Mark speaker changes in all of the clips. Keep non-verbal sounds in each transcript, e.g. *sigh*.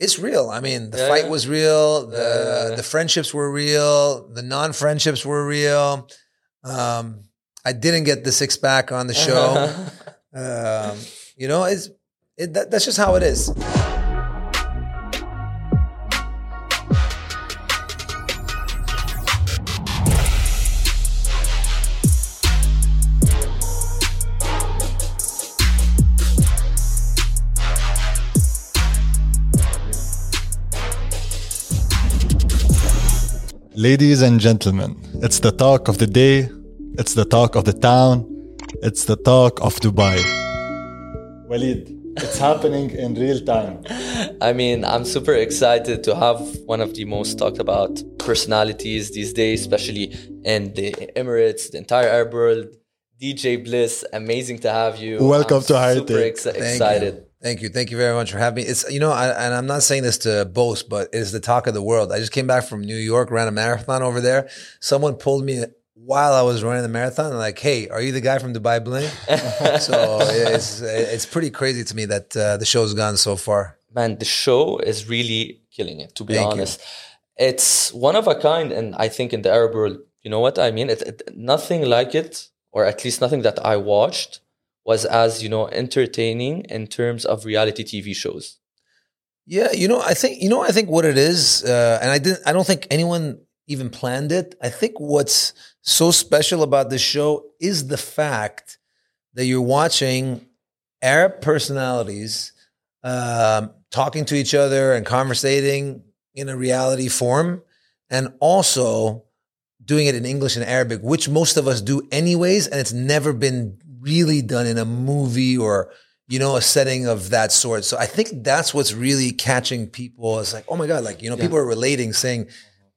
Speaker 1: it's real. I mean, the
Speaker 2: Yeah,
Speaker 1: fight was real. The
Speaker 2: yeah.
Speaker 1: the friendships were real. The non friendships were real. Um, I didn't get the six pack on the show. *laughs* um, you know, it's it, that, that's just how it is.
Speaker 3: Ladies and gentlemen, it's the talk of the day, it's the talk of the town, it's the talk of Dubai. Walid, it's happening in real time. *laughs*
Speaker 2: I mean, I'm super excited to have one of the most talked about personalities these days, especially in the Emirates, the entire Arab world. DJ Bliss, amazing to have you.
Speaker 3: Welcome
Speaker 2: I'm
Speaker 3: to High
Speaker 2: Super
Speaker 3: Tech.
Speaker 2: ex-
Speaker 1: Thank
Speaker 2: excited.
Speaker 1: You. Thank you. Thank you very much for having me. It's you know, I, and I'm not saying this to boast, but it's the talk of the world. I just came back from New York, ran a marathon over there. Someone pulled me while I was running the marathon, like, "Hey, are you the guy from Dubai Bling?" *laughs* so yeah, it's it's pretty crazy to me that uh, the show's gone so far.
Speaker 2: Man, the show is really killing it, to be
Speaker 1: Thank you.
Speaker 2: honest. It's one of a kind, and I think in the Arab world, you know what I mean? It, it, nothing like it, or at least nothing that I watched, was as, you know, entertaining in terms of reality TV shows.
Speaker 1: Yeah, you know, I think you know, I think what it is, uh, and I didn't. I don't think anyone even planned it. I think what's so special about this show is the fact that you're watching Arab personalities um, talking to each other and conversating in a reality form, and also doing it in English and Arabic, which most of us do anyways, and it's never been really done in a movie or you know a setting of that sort. So I think that's what's really catching people. It's like, oh my god, like you know, people are relating, saying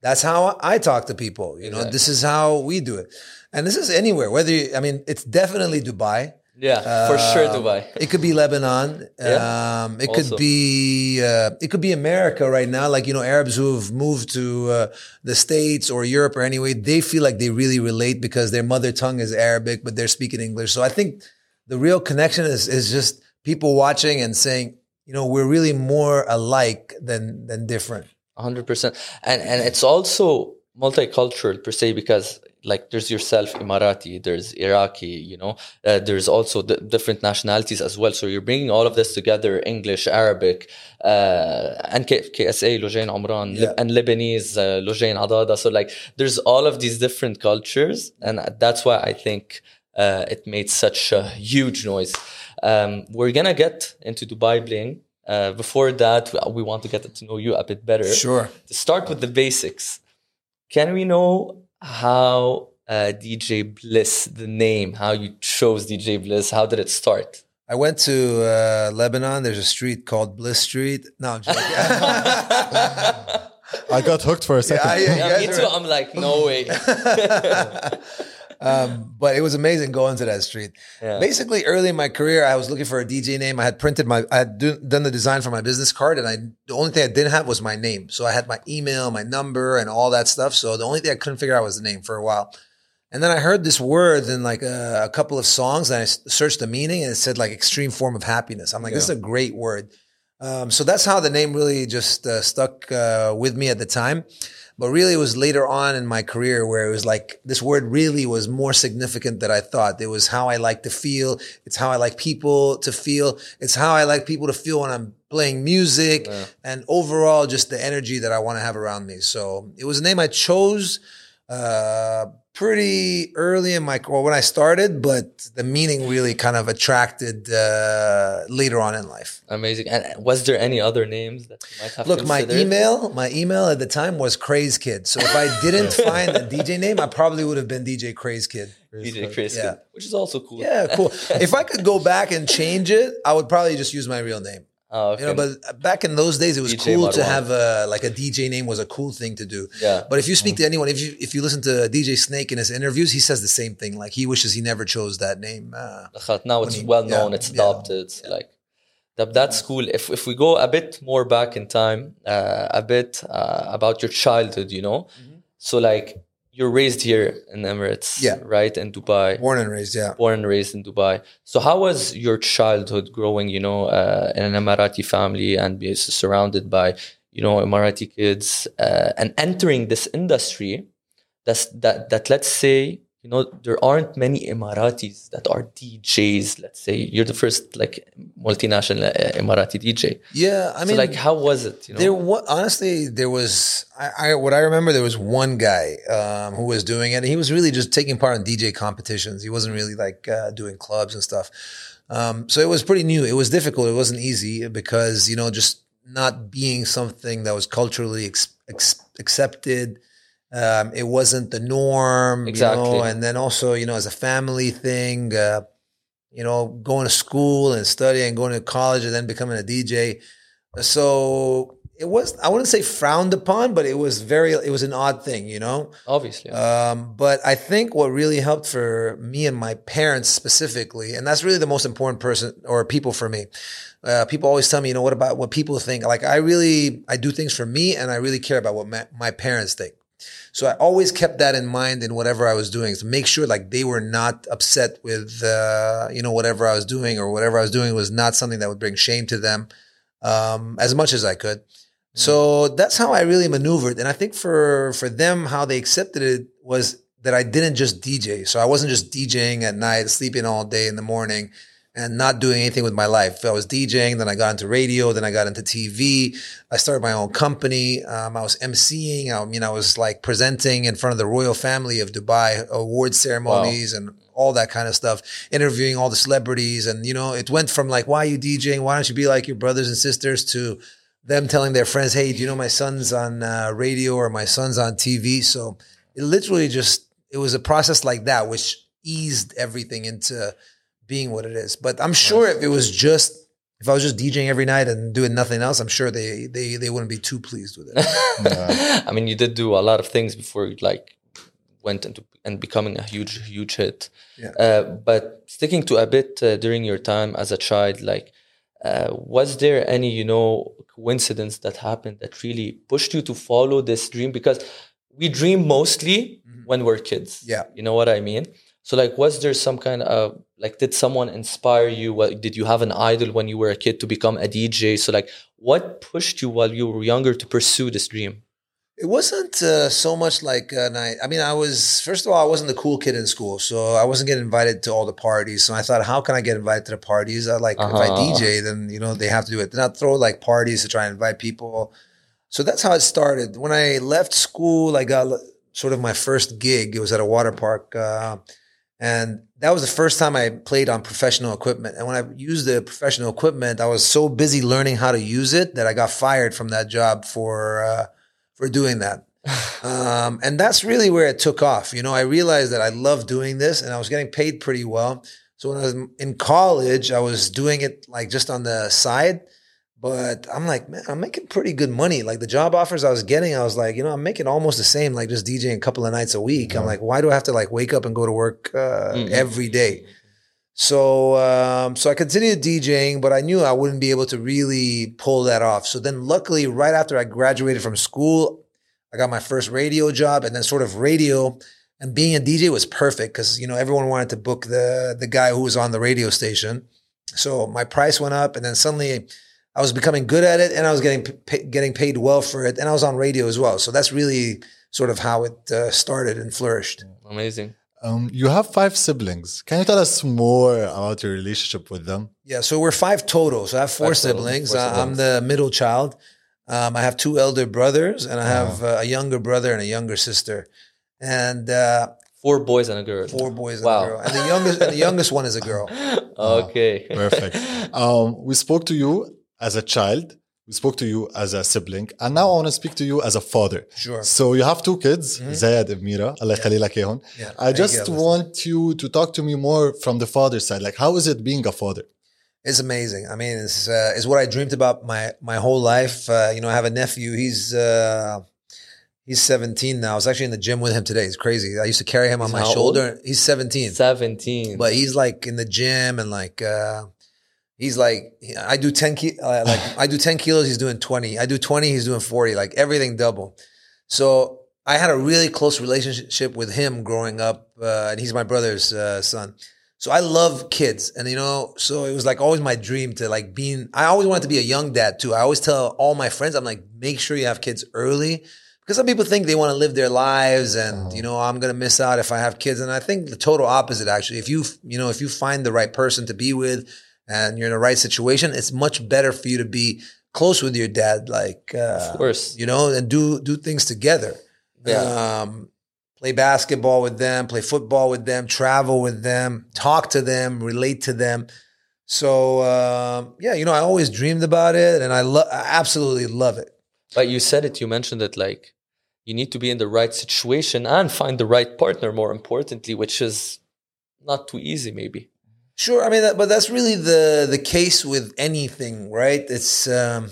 Speaker 1: that's how I talk to people. You know,
Speaker 2: Exactly.
Speaker 1: this is how we do it, and this is anywhere. Whether you, I mean, it's definitely Dubai.
Speaker 2: Yeah, for sure,
Speaker 1: Um,
Speaker 2: Dubai.
Speaker 1: It could be Lebanon. *laughs*
Speaker 2: Yeah,
Speaker 1: Um, it
Speaker 2: also.
Speaker 1: could be uh, it could be America right now. Like you know, Arabs who have moved to uh, the states or Europe or anyway, they feel like they really relate because their mother tongue is Arabic, but they're speaking English. So I think the real connection is is just people watching and saying, you know, we're really more alike than than different.
Speaker 2: hundred percent, and and it's also multicultural per se because like there's yourself Emirati, there's Iraqi, you know, uh, there's also the different nationalities as well. So you're bringing all of this together: English, Arabic, uh, and K- KSA, Lojain Omran,
Speaker 1: Yeah.
Speaker 2: and Lebanese, uh, Lojain Adada. So like there's all of these different cultures, and that's why I think uh, it made such a huge noise. Um, we're gonna get into Dubai Bling. Uh, before that, we- we want to get to know you a bit better.
Speaker 1: Sure.
Speaker 2: To start with the basics, can we know how uh, DJ Bliss, the name, how you chose DJ Bliss, how did it start?
Speaker 1: I went to uh, Lebanon. There's a street called Bliss Street. No, I'm joking. *laughs*
Speaker 3: I got hooked for a second.
Speaker 1: Yeah, yeah,
Speaker 2: Yeah, me too.
Speaker 1: are-
Speaker 2: I'm like, no way. *laughs* *laughs*
Speaker 1: um, but it was amazing going to that street.
Speaker 2: Yeah.
Speaker 1: Basically, early in my career, I was looking for a DJ name. I had printed my, I had do, done the design for my business card, and I the only thing I didn't have was my name. So I had my email, my number, and all that stuff. So the only thing I couldn't figure out was the name for a while. And then I heard this word in like a, a couple of songs, and I searched the meaning, and it said like extreme form of happiness. I'm like, this is a great word. Um, so that's how the name really just uh, stuck uh, with me at the time. But really, it was later on in my career where it was like this word really was more significant than I thought. It was how I like to feel. It's how I like people to feel. It's how I like people to feel when I'm playing music and overall just the energy that I want to have around me. So it was a name I chose uh, pretty early in my well when I started, but the meaning really kind of attracted uh, later on in life.
Speaker 2: Amazing. And was there any other names that you might have
Speaker 1: Look, my email, my email at the time was Craze Kid. So if I didn't find a DJ name, I probably would have been DJ Craze Kid.
Speaker 2: DJ Chris,
Speaker 1: Yeah.
Speaker 2: which is also cool.
Speaker 1: Yeah, cool. if I could go back and change it, I would probably just use my real name.
Speaker 2: Oh, okay.
Speaker 1: You know, but back in those days, it was
Speaker 2: DJ
Speaker 1: cool to have a like a DJ name was a cool thing to do.
Speaker 2: Yeah.
Speaker 1: But if you speak to anyone, if you if you listen to DJ Snake in his interviews, he says the same thing. Like he wishes he never chose that name. Uh,
Speaker 2: now it's
Speaker 1: he-
Speaker 2: well known,
Speaker 1: yeah,
Speaker 2: it's adopted. It's like that, that's cool. If if we go a bit more back in time, uh, a bit uh, about your childhood, you know,
Speaker 1: Mm-hmm.
Speaker 2: so like you're raised here in Emirates,
Speaker 1: Yeah.
Speaker 2: right, in Dubai.
Speaker 1: Born and raised, yeah.
Speaker 2: born and raised in Dubai. So how was your childhood growing, you know, uh, in an Emirati family and being surrounded by, you know, Emirati kids uh, and entering this industry that's that that let's say, you know, there aren't many Emiratis that are DJs, let's say. You're the first like multinational uh, Emirati DJ.
Speaker 1: Yeah, I mean,
Speaker 2: so like how was it, you know?
Speaker 1: There, honestly, there was. I, I what I remember. There was one guy um, who was doing it. and He was really just taking part in DJ competitions. He wasn't really like uh, doing clubs and stuff. Um, so it was pretty new. It was difficult. It wasn't easy because you know just not being something that was culturally ex- ex- accepted. Um, it wasn't the norm,
Speaker 2: Exactly.
Speaker 1: You know? And then also, you know, as a family thing, uh, you know, going to school and studying, going to college, and then becoming a DJ. So it was I wouldn't say frowned upon, but it was very it was an odd thing, you know.
Speaker 2: Obviously.
Speaker 1: Um, but I think what really helped for me and my parents specifically, and that's really the most important person or people for me. Uh, people always tell me, you know, what about what people think? Like I really I do things for me, and I really care about what my, my parents think. So I always kept that in mind in whatever I was doing to make sure like they were not upset with uh, you know whatever I was doing or whatever I was doing was not something that would bring shame to them um, as much as I could. So that's how I really maneuvered, and I think for for them how they accepted it was that I didn't just DJ. So I wasn't just DJing at night, sleeping all day in the morning, and not doing anything with my life. I was DJing, then I got into radio, then I got into TV. I started my own company. Um, I was emceeing. I mean, I was like presenting in front of the royal family of Dubai, award ceremonies, and all that kind of stuff. Interviewing all the celebrities, and you know, it went from like, "Why are you DJing? Why don't you be like your brothers and sisters?" to them telling their friends, "Hey, do you know my son's on uh, radio or my son's on TV?" So it literally just it was a process like that, which eased everything into being what it is. But I'm sure if it was just if I was just DJing every night and doing nothing else, I'm sure they they they wouldn't be too pleased with it. *laughs*
Speaker 2: I mean, you did do a lot of things before you like went into and becoming a huge, huge hit.
Speaker 1: Yeah.
Speaker 2: Uh, but sticking to a bit uh, during your time as a child, like, uh, was there any, you know, coincidence that happened that really pushed you to follow this dream? Because we dream mostly when we're kids.
Speaker 1: Yeah.
Speaker 2: You know what I mean? So, like, was there some kind of like, did someone inspire you? What did you have an idol when you were a kid to become a DJ? So, like, what pushed you while you were younger to pursue this dream?
Speaker 1: It wasn't uh, so much like uh, night. I mean, I was first of all, I wasn't the cool kid in school, so I wasn't getting invited to all the parties. So I thought, how can I get invited to the parties? I like if I
Speaker 2: Uh-huh.
Speaker 1: DJ, then you know they have to do it. Then I throw like parties to try and invite people. So that's how it started. When I left school, I got sort of my first gig. It was at a water park, uh, and that was the first time I played on professional equipment. And when I used the professional equipment, I was so busy learning how to use it that I got fired from that job for. Uh, for doing that. *sighs* Um, and that's really where it took off. You know, I realized that I love doing this and I was getting paid pretty well. So when I was in college, I was doing it like just on the side. But I'm like, man, I'm making pretty good money. Like the job offers I was getting, I was like, you know, I'm making almost the same, like just DJing a couple of nights a week. I'm like, why do I have to like wake up and go to work uh,
Speaker 2: Mhm.
Speaker 1: every day? So, um, so I continued DJing, but I knew I wouldn't be able to really pull that off. So then, luckily, right after I graduated from school, I got my first radio job, and then sort of radio and being a DJ was perfect because you know everyone wanted to book the the guy who was on the radio station. So my price went up, and then suddenly I was becoming good at it, and I was getting p- getting paid well for it, and I was on radio as well. So that's really sort of how it uh, started and flourished.
Speaker 2: Amazing.
Speaker 3: Um, you have five siblings. Can you tell us more about your relationship with them?
Speaker 1: Yeah, so we're five total. So I have four
Speaker 2: Five total,
Speaker 1: siblings.
Speaker 2: four
Speaker 1: Uh, I'm the middle child. Um, I have two elder brothers, and I have uh, a younger brother and a younger sister, and uh,
Speaker 2: Four boys and a girl.
Speaker 1: four boys and
Speaker 2: Wow.
Speaker 1: a girl. And the youngest, and the youngest one is a girl. *laughs*
Speaker 2: okay.
Speaker 3: Perfect. *laughs* um, we spoke to you as a child. We spoke to you as a sibling, and now I want to speak to you as a father.
Speaker 1: Sure.
Speaker 3: So you have two kids, mm-hmm. Zayed and Mira. Allah yeah.
Speaker 1: yeah.
Speaker 3: I just
Speaker 1: you
Speaker 3: want you to talk to me more from the father side. Like, how is it being a father?
Speaker 1: It's amazing. I mean, it's uh, it's what I dreamed about my my whole life. Uh, you know, I have a nephew. He's uh, he's 17 now. I was actually in the gym with him today. It's crazy. I used to carry him on
Speaker 2: he's
Speaker 1: my
Speaker 2: shoulder. Old?
Speaker 1: He's 17.
Speaker 2: 17.
Speaker 1: But he's like in the gym and like uh, he's like i do 10 ki- uh, like *laughs* i do 10 kilos he's doing 20 i do 20 he's doing 40 like everything double so I had a really close relationship with him growing up, uh, and he's my brother's uh, son. So I love kids, and you know, so it was like always my dream to like being. I always wanted to be a young dad too. I always tell all my friends, I'm like, make sure you have kids early, because some people think they want to live their lives, and you know, I'm gonna miss out if I have kids. And I think the total opposite actually. If you you know, if you find the right person to be with, and you're in the right situation, it's much better for you to be close with your dad, like uh,
Speaker 2: Of course.
Speaker 1: you know, and do do things together.
Speaker 2: Yeah.
Speaker 1: Um, play basketball with them, play football with them, travel with them, talk to them, relate to them. So um, yeah, you know, I always dreamed about it, and I love, I absolutely love it.
Speaker 2: But you said it, you mentioned it like you need to be in the right situation and find the right partner, more importantly, which is not too easy, maybe.
Speaker 1: Sure, I mean, that, but that's really the the case with anything, right? It's um,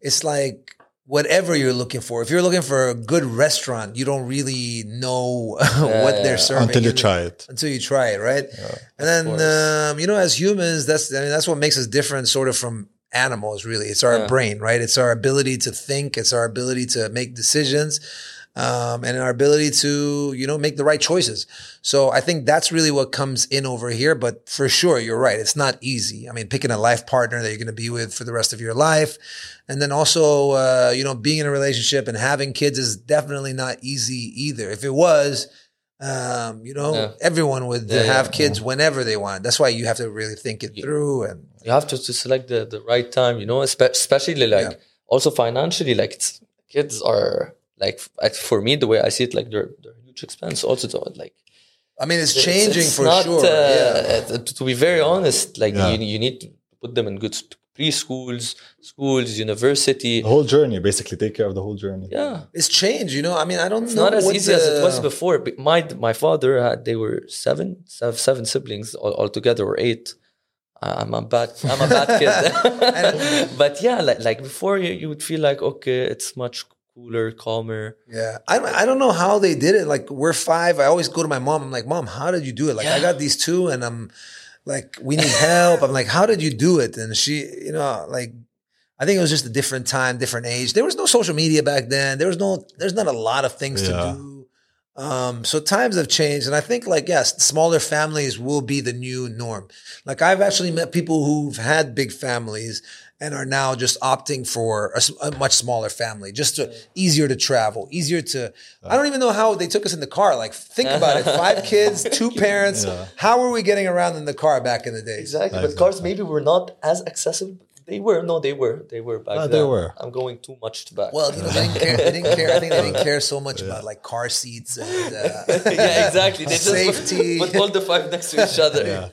Speaker 1: it's like whatever you're looking for. If you're looking for a good restaurant, you don't really know *laughs* what
Speaker 2: yeah.
Speaker 1: they're serving
Speaker 3: Until you
Speaker 1: the-
Speaker 3: try it.
Speaker 1: until you try it, right? and then um, you know, as humans, that's I mean, that's what makes us different, sort of from animals. Really, it's our
Speaker 2: Yeah.
Speaker 1: brain, right? It's our ability to think. It's our ability to make decisions. Um, and our ability to, you know, make the right choices. So I think that's really what comes in over here. But for sure, you're right. It's not easy. I mean, picking a life partner that you're going to be with for the rest of your life. And then also, uh, you know, being in a relationship and having kids is definitely not easy either. If it was, um, you know,
Speaker 2: Yeah.
Speaker 1: everyone would
Speaker 2: Yeah,
Speaker 1: have
Speaker 2: yeah.
Speaker 1: kids whenever they want. That's why you have to really think it through. And
Speaker 2: You have to, to select the, the right time, you know, especially like also financially, like it's, kids are like, for me, the way I see it, like they're, they're huge expense also to like,
Speaker 1: I mean, it's
Speaker 2: It's-
Speaker 1: changing
Speaker 2: it's
Speaker 1: for
Speaker 2: not,
Speaker 1: sure.
Speaker 2: uh,
Speaker 1: yeah.
Speaker 2: uh, to be very honest, like
Speaker 3: Yeah.
Speaker 2: you, you need to put them in good sp- preschools, schools, university.
Speaker 3: The whole journey, basically, take care of the whole journey.
Speaker 2: Yeah,
Speaker 1: It's changed, you know. I mean, I don't
Speaker 2: it's
Speaker 1: know.
Speaker 2: not as
Speaker 1: what
Speaker 2: easy as it was before. But My my father had they were seven seven, seven siblings all, altogether or eight. I'm a bad I'm a bad kid. *laughs* *laughs* but yeah, like like before you, you would feel like okay, it's much cooler, calmer.
Speaker 1: Yeah, I don't, I don't know how they did it. Like we're five. I always go to my mom. I'm like, Mom, how did you do it? Like I got these two, and I'm like, we need help. I'm like, how did you do it? And she, you know, like, I think it was just a different time, different age. There was no social media back then. There was no, there's not a lot of things
Speaker 3: Yeah.
Speaker 1: to do. Um, so times have changed, and I think like yes, smaller families will be the new norm. Like I've actually met people who've had big families and are now just opting for a much smaller family, just to easier to travel, easier to. I don't even know how they took us in the car. Like think about it: five *laughs* kids, two parents.
Speaker 3: Yeah.
Speaker 1: How were we getting around in the car back in the days?
Speaker 2: Exactly, but cars maybe were not as accessible. They were no, they were they were back
Speaker 3: Ah,
Speaker 2: then.
Speaker 3: they were.
Speaker 2: I'm going too much to back.
Speaker 1: Well, you know, they didn't care. They didn't care. I think they didn't care so much about like car seats and. *laughs* Uh,
Speaker 2: yeah, exactly. They just
Speaker 1: Safety.
Speaker 2: Put, put all the five next to each other.
Speaker 3: Yeah.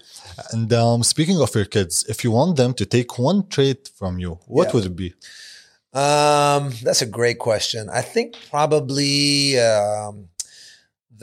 Speaker 3: And um, speaking of your kids, if you want them to take one trait from you, what
Speaker 1: Yeah.
Speaker 3: would it be?
Speaker 1: Um, that's a great question. I think probably um,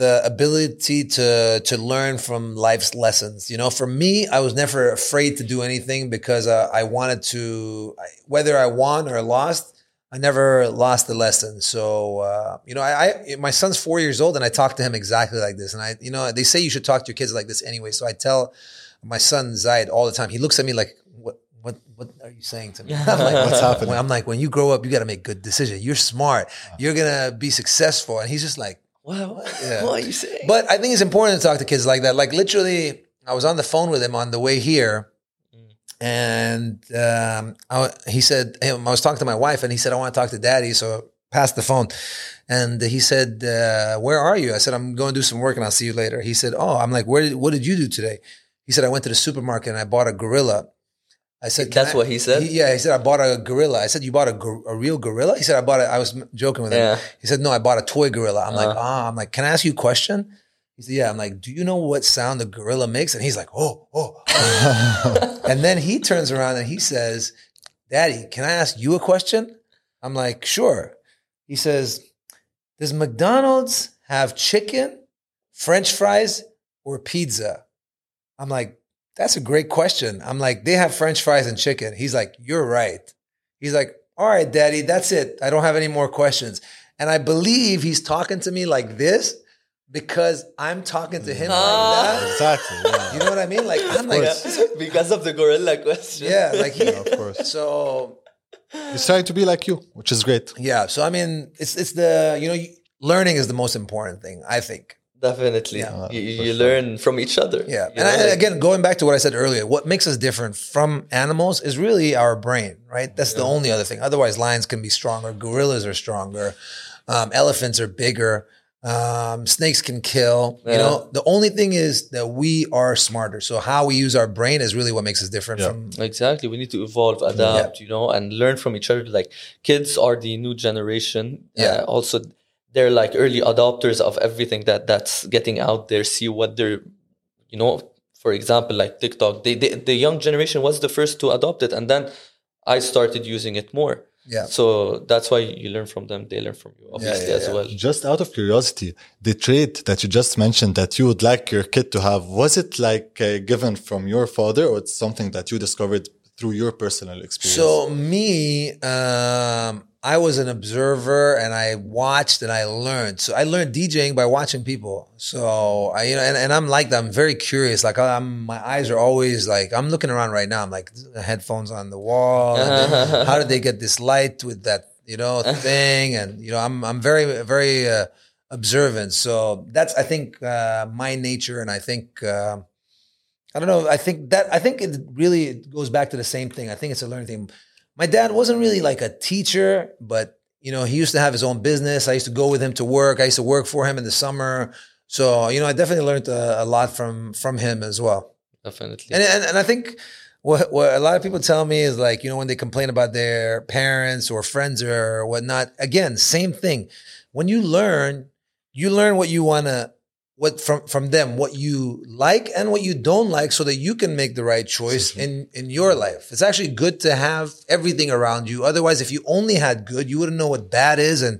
Speaker 1: the ability to to learn from life's lessons. You know, for me, I was never afraid to do anything because uh, I wanted to. Whether I won or lost, I never lost the lesson. So uh, you know, I, I my son's four years old, and I talk to him exactly like this. And I, you know, they say you should talk to your kids like this anyway. So I tell my son Zayed all the time. He looks at me like, "What? What? What are you saying to me?" *laughs* I'm like,
Speaker 3: What's happening?
Speaker 1: I'm like, when you grow up, you got to make good decisions. You're smart. You're gonna be successful. And he's just like,
Speaker 2: What, *laughs*
Speaker 1: Yeah.
Speaker 2: what are you saying?
Speaker 1: but I think it's important to talk to kids like that. Like literally, I was on the phone with him on the way here, and um, I, he said, I was talking to my wife, and he said, I want to talk to daddy. So passed the phone, and he said, uh, "Where are you?" I said, "I'm going to do some work, and I'll see you later." He said, "Oh, I'm like, where? Did, what did you do today?" He said, "I went to the supermarket and I bought a gorilla." I said,
Speaker 2: That's
Speaker 1: I-"
Speaker 2: what he said?
Speaker 1: yeah, he said, "I bought a gorilla." I said, "You bought a, gor- a real gorilla?" He said, "I bought it." I was joking with him.
Speaker 2: Yeah.
Speaker 1: He said, "No, I bought a toy gorilla." I'm like,
Speaker 2: Uh-huh.
Speaker 1: "Ah," I'm like, "Can I ask you a question?" He said, "Yeah." I'm like, "Do you know what sound the gorilla makes?" And he's like, "Oh, oh." oh." *laughs* and then he turns around and he says, "Daddy, can I ask you a question?" I'm like, "Sure." He says, "Does McDonald's have chicken, French fries, or pizza?" I'm like, "That's a great question." I'm like, "They have French fries and chicken." He's like, "You're right." He's like, "All right, Daddy, that's it. I don't have any more questions." And I believe he's talking to me like this because I'm talking to him
Speaker 2: Ah.
Speaker 1: like that.
Speaker 3: Exactly. Yeah.
Speaker 1: You know what I mean? Like I'm like,
Speaker 2: Yeah, *laughs* because of the gorilla question.
Speaker 1: yeah, like he.
Speaker 3: of course.
Speaker 1: So
Speaker 3: He's trying to be like you, which is great.
Speaker 1: yeah, so I mean, it's it's the you know, learning is the most important thing. I think.
Speaker 2: Definitely,
Speaker 1: Yeah.
Speaker 2: you, you
Speaker 3: sure.
Speaker 2: learn from each other.
Speaker 1: Yeah.
Speaker 2: you
Speaker 1: And, I, again, going back to what I said earlier, what makes us different from animals is really our brain, right? That's the only other thing. Otherwise, lions can be stronger, gorillas are stronger, um, elephants are bigger, um, snakes can kill. You know, the only thing is that we are smarter. So, how we use our brain is really what makes us different
Speaker 3: Yeah.
Speaker 1: from.
Speaker 2: Exactly. We need to evolve, adapt, you know, and learn from each other. Like kids are the new generation.
Speaker 1: Yeah.
Speaker 2: Uh, also, they're like early adopters of everything that that's getting out there. See what they're, you know, for example, like TikTok. They, they the young generation was the first to adopt it, and then I started using it more.
Speaker 1: Yeah.
Speaker 2: So that's why you learn from them. They learn from you, obviously,
Speaker 1: yeah,
Speaker 2: as
Speaker 1: yeah.
Speaker 2: well.
Speaker 3: Just out of curiosity, the trait that you just mentioned that you would like your kid to have, was it like uh, given from your father or it's something that you discovered through your personal experience?
Speaker 1: So me, um, I was an observer and I watched and I learned. So I learned DJing by watching people. So I, you know, and, and I'm like that. I'm very curious. Like I'm, my eyes are always like, I'm looking around right now. I'm like headphones on the wall. then how did they get this light with that, you know, thing? And, you know, I'm, I'm very, very, uh, observant. So that's, I think, uh, my nature. And I think, um, I don't know. I think that I think it really it goes back to the same thing. I think it's a learning thing. My dad wasn't really like a teacher, but you know, he used to have his own business. I used to go with him to work. I used to work for him in the summer. So you know, I definitely learned a, a lot from from him as well.
Speaker 2: Definitely.
Speaker 1: And, and and I think what what a lot of people tell me is like you know when they complain about their parents or friends or whatnot. Again, same thing. When you learn, you learn what you want to what from from them what you like and what you don't like so that you can make the right choice in in your life it's actually good to have everything around you otherwise if you only had good you wouldn't know what bad is and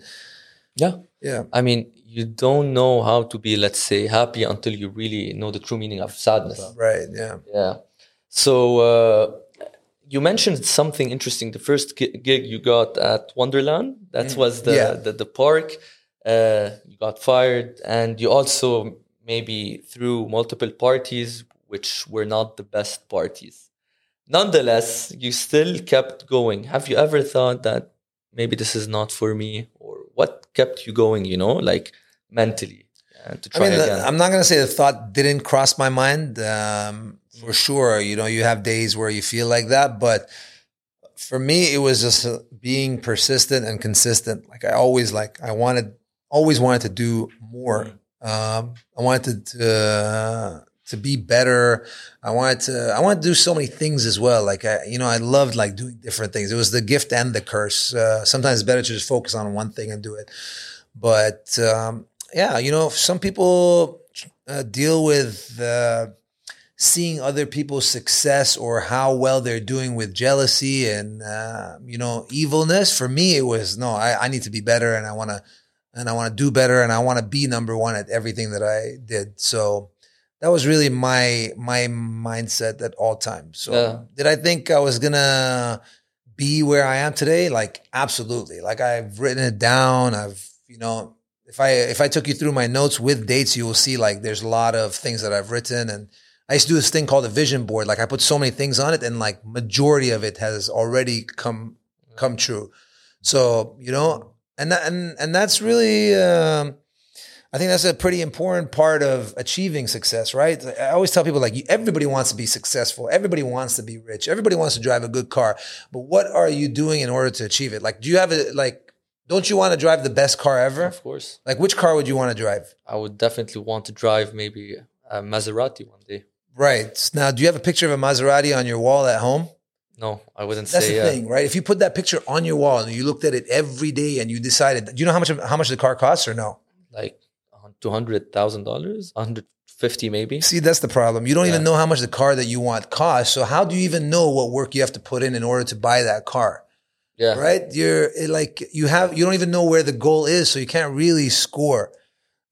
Speaker 2: yeah.
Speaker 1: yeah
Speaker 2: I mean, you don't know how to be, let's say, happy until you really know the true meaning of sadness.
Speaker 1: right yeah
Speaker 2: Yeah. So uh, you mentioned something interesting. The first gig you got at Wonderland, that was the,
Speaker 1: Yeah.
Speaker 2: the the park. Uh, you got fired, and you also maybe threw multiple parties, which were not the best parties. Nonetheless, you still kept going. Have you ever thought that maybe this is not for me, or what kept you going? You know, like mentally, uh, to
Speaker 1: I mean, the-. I'm not going to say the thought didn't cross my mind. Um, for sure, you know, you have days where you feel like that, but for me, it was just uh, being persistent and consistent. Like I always like, I wanted, always wanted to do more. Um, I wanted to, to, to be better. I wanted to, I wanted to do so many things as well. Like I, you know, I loved like doing different things. It was the gift and the curse. Uh, sometimes it's better to just focus on one thing and do it. But um, yeah, you know, some people uh, deal with uh, seeing other people's success or how well they're doing with jealousy and uh, you know evilness. For me, it was no. I, I need to be better, and I want to, and I want to do better, and I want to be number one at everything that I did. So that was really my my mindset at all times. So
Speaker 2: Yeah.
Speaker 1: did I think I was gonna be where I am today? Like absolutely. Like I've written it down. I've you know if I if I took you through my notes with dates, you will see like there's a lot of things that I've written and I used to do this thing called a vision board. Like I put so many things on it and like majority of it has already come come true. So, you know, and that, and and that's really um I think that's a pretty important part of achieving success, right? I always tell people like everybody wants to be successful, everybody wants to be rich, everybody wants to drive a good car, but what are you doing in order to achieve it? Like, do you have a like? Don't you want to drive the best car ever?
Speaker 2: of course.
Speaker 1: Like, which car would you want to drive?
Speaker 2: I would definitely want to drive maybe a Maserati one day.
Speaker 1: Right now, do you have a picture of a Maserati on your wall at home?
Speaker 2: No, I wouldn't
Speaker 1: That's
Speaker 2: say
Speaker 1: the
Speaker 2: yeah.
Speaker 1: thing, right? If you put that picture on your wall and you looked at it every day and you decided, do you know how much how much the car costs or no?
Speaker 2: Like two hundred thousand dollars, hundred fifty maybe.
Speaker 1: See, that's the problem. You don't even know how much the car that you want costs. So how do you even know what work you have to put in in order to buy that car?
Speaker 2: Yeah,
Speaker 1: Right? You're like you have you don't even know where the goal is, so you can't really score.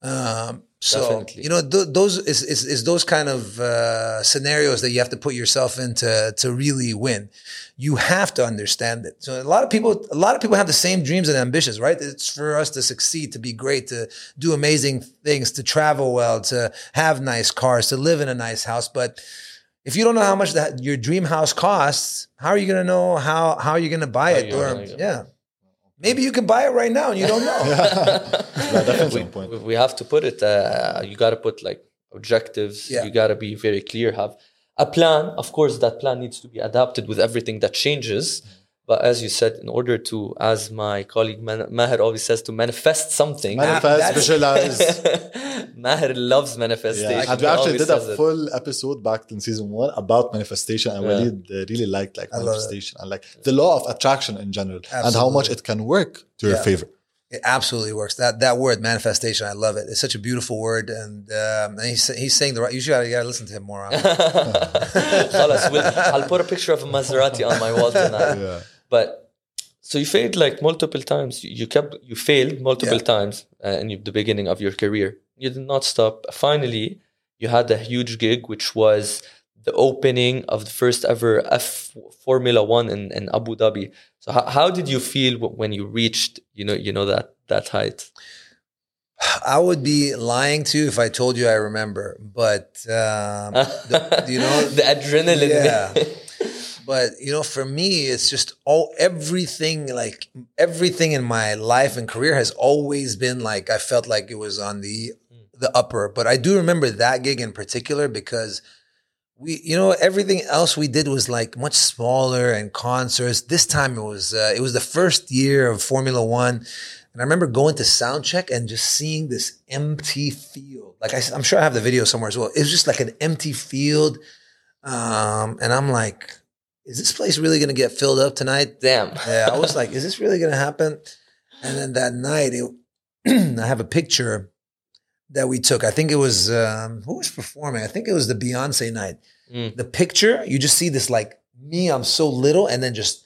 Speaker 1: Um, so
Speaker 2: Definitely.
Speaker 1: you know th- those is, is is those kind of uh, scenarios that you have to put yourself into to really win. You have to understand it. So a lot of people, a lot of people have the same dreams and ambitions, right? It's for us to succeed, to be great, to do amazing things, to travel well, to have nice cars, to live in a nice house. But if you don't know how much that your dream house costs, how are you going to know how how you're going to buy
Speaker 2: How
Speaker 1: it? Or, yeah, Maybe you can buy it right now and you don't know. *laughs*
Speaker 3: Yeah, definitely on point.
Speaker 2: we- we have to put it uh, you got to put like objectives
Speaker 1: Yeah.
Speaker 2: you got to be very clear have a plan of course that plan needs to be adapted with everything that changes but as you said, in order to, as my colleague Maher always says, to manifest something.
Speaker 3: Manifest, *laughs* visualize. *laughs*
Speaker 2: Maher loves manifestation.
Speaker 3: Yeah. And we actually did a
Speaker 2: full it.
Speaker 3: episode back in season one about manifestation, and
Speaker 2: yeah.
Speaker 3: Walid really liked like manifestation and like the law of attraction in general, Absolutely. and how much it can work to
Speaker 1: yeah.
Speaker 3: your favor.
Speaker 1: It absolutely works. That that word manifestation, I love it. It's such a beautiful word, and, um, and he's he's saying the right. You should, you gotta listen to him more. *laughs*
Speaker 2: I'll put a picture of a Maserati on my wall tonight.
Speaker 3: Yeah.
Speaker 2: But so you failed like multiple times. You you kept you failed multiple
Speaker 1: Yeah.
Speaker 2: times uh, in the beginning of your career. You did not stop. Finally, you had a huge gig, which was the opening of the first ever F Formula One in, in Abu Dhabi. So how, how did you feel when you reached you know you know that that height?
Speaker 1: I would be lying to you if I told you I remember, but um, the- *laughs* you know
Speaker 2: the adrenaline.
Speaker 1: Yeah. *laughs* but you know for me it's just all everything like everything in my life and career has always been like i felt like it was on the the upper. But i do remember that gig in particular because we you know everything else we did was like much smaller and concerts. This time it was uh, it was the first year of formula 1 and i remember going to sound check and just seeing this empty field. Like I, i'm sure i have the video somewhere as well. It was just like an empty field um, and I'm like, is this place really going to get filled up tonight?
Speaker 2: Damn. *laughs*
Speaker 1: Yeah, I was like, is this really going to happen? And then that night, it, *clears throat* I have a picture that we took. I think it was um, who was performing. I think it was the Beyonce night.
Speaker 2: Mm.
Speaker 1: The picture, you just see this like me. I'm so little, and then just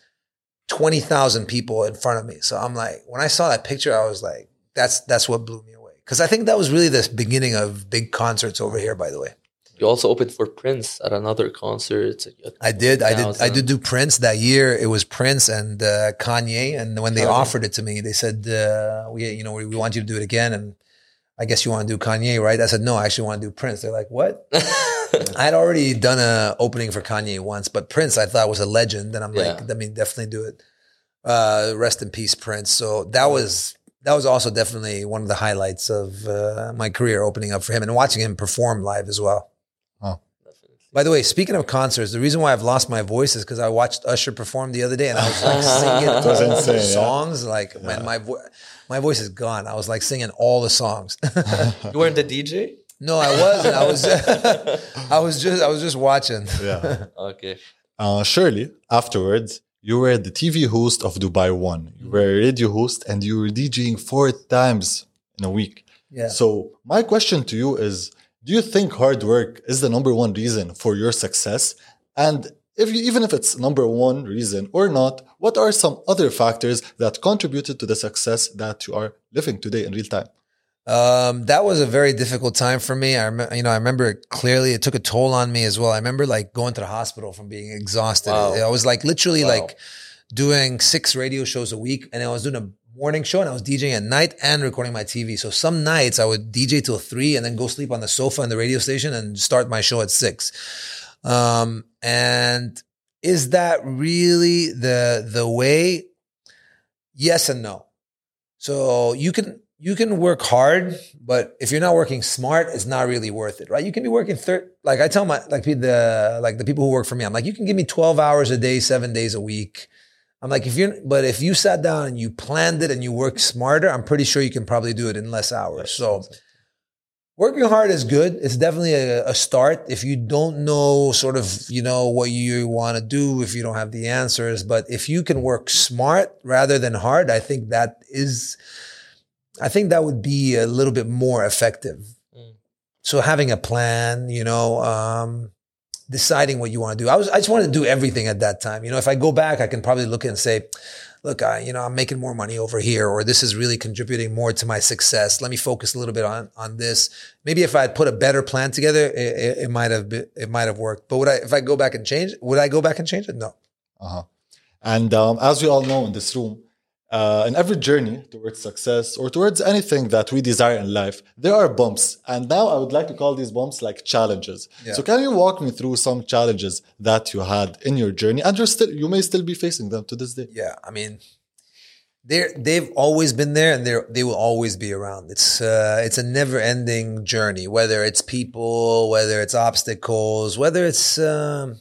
Speaker 1: twenty thousand people in front of me. So I'm like, when I saw that picture, I was like, that's that's what blew me away. Because I think that was really the beginning of big concerts over here. By the way.
Speaker 2: You also opened for Prince at another concert.
Speaker 1: I did. I did. I did do Prince that year. It was Prince and uh, Kanye. And when they offered it to me, they said, uh, "We, you know, we, we want you to do it again." And I guess you want to do Kanye, right? I said, "No, I actually want to do Prince." They're like, "What?" *laughs* I had already done a opening for Kanye once, but Prince I thought was a legend, and I'm like,
Speaker 2: Yeah.
Speaker 1: I mean, definitely do it. Uh, rest in peace, Prince. So that was that was also definitely one of the highlights of uh, my career, opening up for him and watching him perform live as well. By the way, speaking of concerts, the reason why I've lost my voice is because I watched Usher perform the other day, and I was like singing
Speaker 3: was
Speaker 1: all
Speaker 3: insane,
Speaker 1: the
Speaker 3: yeah.
Speaker 1: songs. Like, man, my vo- my voice is gone. I was like singing all the songs. *laughs*
Speaker 2: you weren't the DJ?
Speaker 1: no, I wasn't. I was *laughs* I was just I was just watching.
Speaker 3: Yeah. *laughs*
Speaker 2: Okay.
Speaker 3: Uh, surely, afterwards, you were the TV host of Dubai One. You were a radio host and you were DJing four times in a week.
Speaker 1: Yeah.
Speaker 3: So, my question to you is Do you think hard work is the number one reason for your success? And if you, even if it's number one reason or not, what are some other factors that contributed to the success that you are living today in real time?
Speaker 1: Um, that was a very difficult time for me. I remember, you know, I remember it clearly. It took a toll on me as well. I remember like going to the hospital from being exhausted.
Speaker 2: Wow.
Speaker 1: I was like literally
Speaker 2: Wow.
Speaker 1: like doing six radio shows a week, and I was doing a morning show, and I was DJing at night and recording my TV. So some nights I would DJ till three, and then go sleep on the sofa in the radio station and start my show at six. Um, and is that really the the way? Yes and no. So you can you can work hard, but if you're not working smart, it's not really worth it, right? You can be working thir- like I tell my like the like the people who work for me, I'm like, you can give me 12 hours a day, seven days a week. I'm like, if you're but if you sat down and you planned it and you work smarter, I'm pretty sure you can probably do it in less hours. So working hard is good. It's definitely a, a start. If you don't know sort of, you know, what you want to do, if you don't have the answers, but if you can work smart rather than hard, I think that is, I think that would be a little bit more effective.
Speaker 2: Mm.
Speaker 1: So having a plan, you know, um, deciding what you want to do. I was, I just wanted to do everything at that time. You know, if I go back, I can probably look and say, look, I, you know, I'm making more money over here, or this is really contributing more to my success. Let me focus a little bit on on this. Maybe if I had put a better plan together, it, it, it might have been, it might have worked. But would I, if I go back and change, would I go back and change it? No.
Speaker 3: Uh-huh. And um, as we all know in this room, uh, in every journey towards success or towards anything that we desire in life, there are bumps. And now I would like to call these bumps like challenges.
Speaker 1: Yeah.
Speaker 3: So can you walk me through some challenges that you had in your journey and you're still you may still be facing them to this day?
Speaker 1: Yeah, I mean, they're they've always been there and they they will always be around. It's uh, it's a never ending journey. Whether it's people, whether it's obstacles, whether it's um,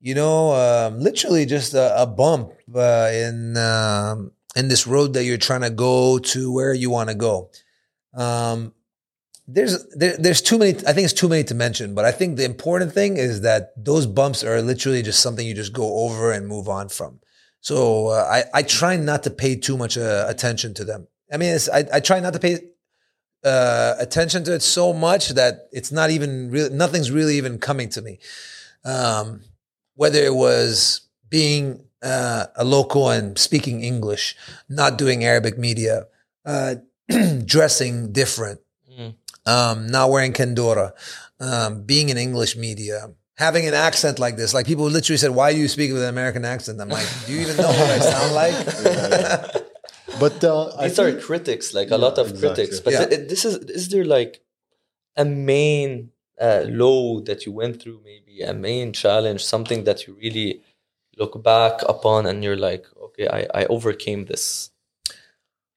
Speaker 1: you know um, literally just a, a bump uh, in um, in this road that you're trying to go to where you want to go. Um, there's there, there's too many. I think it's too many to mention, but I think the important thing is that those bumps are literally just something you just go over and move on from. So uh, I I try not to pay too much uh, attention to them. I mean, I I try not to pay uh, attention to it so much that it's not even really nothing's really even coming to me. Um, whether it was being uh, a local and speaking English, not doing Arabic media, uh, *clears throat* dressing different, mm. um, not wearing kendora, um, being in English media, having an accent like this. Like people literally said, "Why do you speak with an American accent?" I'm like, "Do you even know what I sound *laughs* like?"
Speaker 3: but uh,
Speaker 2: these are critics, like yeah, a lot of exactly. critics. But yeah. th- this is is there like a main uh, low that you went through, maybe a main challenge, something that you really look back upon and you're like, okay, I, I overcame this,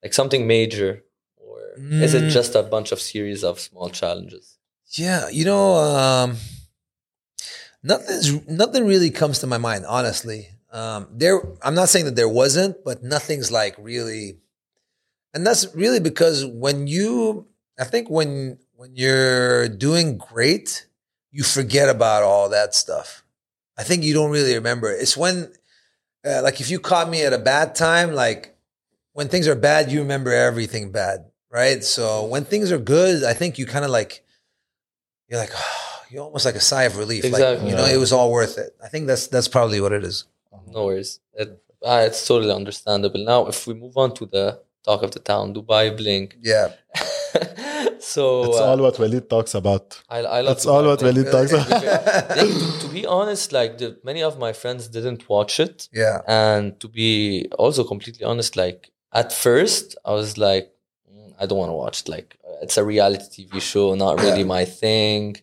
Speaker 2: like something major, or mm. is it mm. just a bunch of series of small challenges?
Speaker 1: Yeah, you know. Um Nothing's nothing really comes to my mind, honestly. Um, there, I'm not saying that there wasn't, but nothing's like really, and that's really because when you, I think when when you're doing great, you forget about all that stuff. I think you don't really remember. It's when, uh, like, if you caught me at a bad time, like when things are bad, you remember everything bad, right? So when things are good, I think you kind of like, you're like. *sighs* Oh, you almost like a sigh of relief. Exactly. Like, you know, it was all worth it. I think that's that's probably what it is.
Speaker 2: No worries. It, uh, it's totally understandable. Now, if we move on to the talk of the town, Dubai Bling.
Speaker 1: Yeah. *laughs*
Speaker 2: so
Speaker 3: it's uh, all what Walid talks about.
Speaker 2: I, I love.
Speaker 3: That's all what Walid talks about. *laughs*
Speaker 2: to, to, be honest, like the, many of my friends didn't watch it.
Speaker 1: Yeah.
Speaker 2: And to be also completely honest, like at first I was like, mm, I don't want to watch it. Like it's a reality TV show, not really my thing.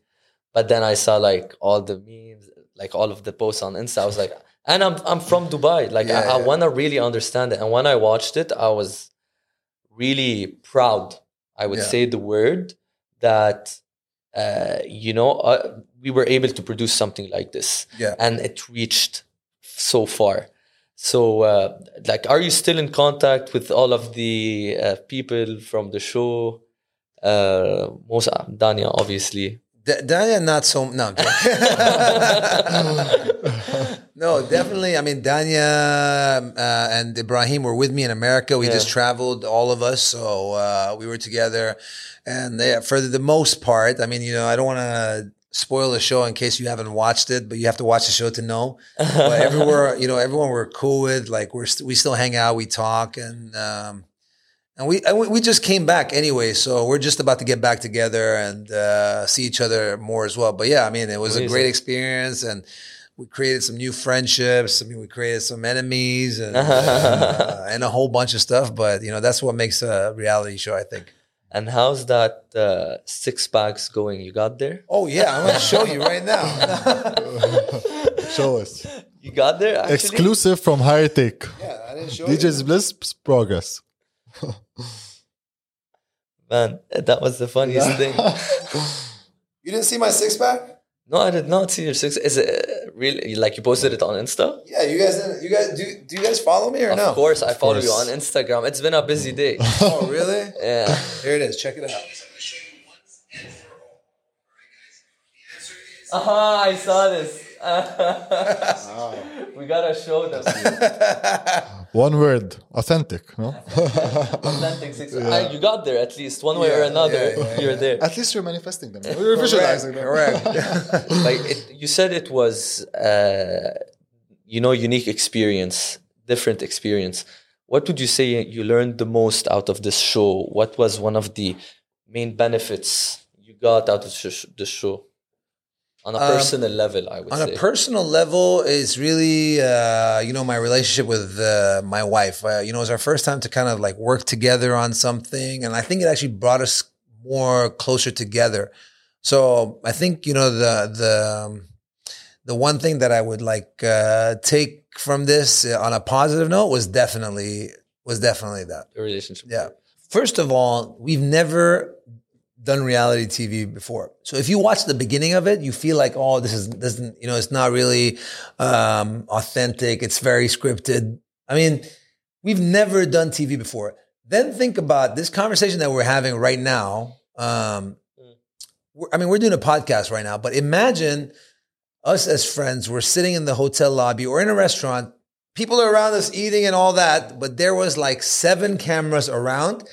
Speaker 2: But then I saw like all the memes, like all of the posts on Insta. I was like, and I'm I'm from Dubai. Like yeah, I, yeah. I want to really understand it. And when I watched it, I was really proud. I would yeah. say the word that uh, you know uh, we were able to produce something like this.
Speaker 1: Yeah,
Speaker 2: and it reached so far. So, uh, like, are you still in contact with all of the uh, people from the show? Uh, Musa, Danya, obviously.
Speaker 1: D- Danya, not so. No, *laughs* *laughs* no, definitely. I mean, Danya uh, and Ibrahim were with me in America. We yeah. just traveled, all of us, so uh, we were together. And they, for the most part, I mean, you know, I don't want to spoil the show in case you haven't watched it, but you have to watch the show to know. But *laughs* everywhere, you know, everyone we're cool with. Like we're st- we still hang out, we talk, and. Um, and we and we just came back anyway, so we're just about to get back together and uh, see each other more as well. But yeah, I mean, it was Amazing. a great experience, and we created some new friendships. I mean, we created some enemies and uh, and a whole bunch of stuff. But you know, that's what makes a reality show, I think.
Speaker 2: And how's that uh, six packs going? You got there?
Speaker 1: Oh yeah, I'm gonna show you right now. *laughs*
Speaker 3: show us.
Speaker 2: You got there? Actually?
Speaker 3: Exclusive from Higher Take.
Speaker 1: Yeah, I didn't show
Speaker 3: DJ's
Speaker 1: you.
Speaker 3: Bliss progress.
Speaker 2: Man, that was the funniest yeah. thing. *laughs*
Speaker 1: you didn't see my six pack?
Speaker 2: No, I did not see your six. Is it really like you posted it on Insta?
Speaker 1: Yeah, you guys. You guys do. Do you guys follow me or
Speaker 2: of
Speaker 1: no?
Speaker 2: Of course, I of follow course. you on Instagram. It's been a busy day. *laughs*
Speaker 1: oh, really?
Speaker 2: Yeah.
Speaker 1: Here it is. Check it out.
Speaker 2: Uh-huh, I saw this. *laughs* we gotta show them. *laughs*
Speaker 3: one word, authentic. No, *laughs*
Speaker 2: authentic. Yeah. you got there at least one way yeah, or another. Yeah, you're there.
Speaker 3: At least you're manifesting them. You're visualizing them.
Speaker 1: Correct.
Speaker 2: like it, you said, it was uh, you know unique experience, different experience. What would you say you learned the most out of this show? What was one of the main benefits you got out of the show? On a um, personal um, level i would say.
Speaker 1: on
Speaker 2: say.
Speaker 1: a personal level is really uh, you know my relationship with uh, my wife uh, you know it was our first time to kind of like work together on something and i think it actually brought us more closer together so i think you know the the um, the one thing that i would like uh, take from this uh, on a positive note was definitely was definitely that.
Speaker 2: The relationship.
Speaker 1: Yeah. First of all, we've never done reality TV before. So if you watch the beginning of it, you feel like, oh, this is doesn't, you know, it's not really um, authentic. It's very scripted. I mean, we've never done TV before. Then think about this conversation that we're having right now. Um, I mean, we're doing a podcast right now, but imagine us as friends. We're sitting in the hotel lobby or in a restaurant. People are around us eating and all that, but there was like seven cameras around,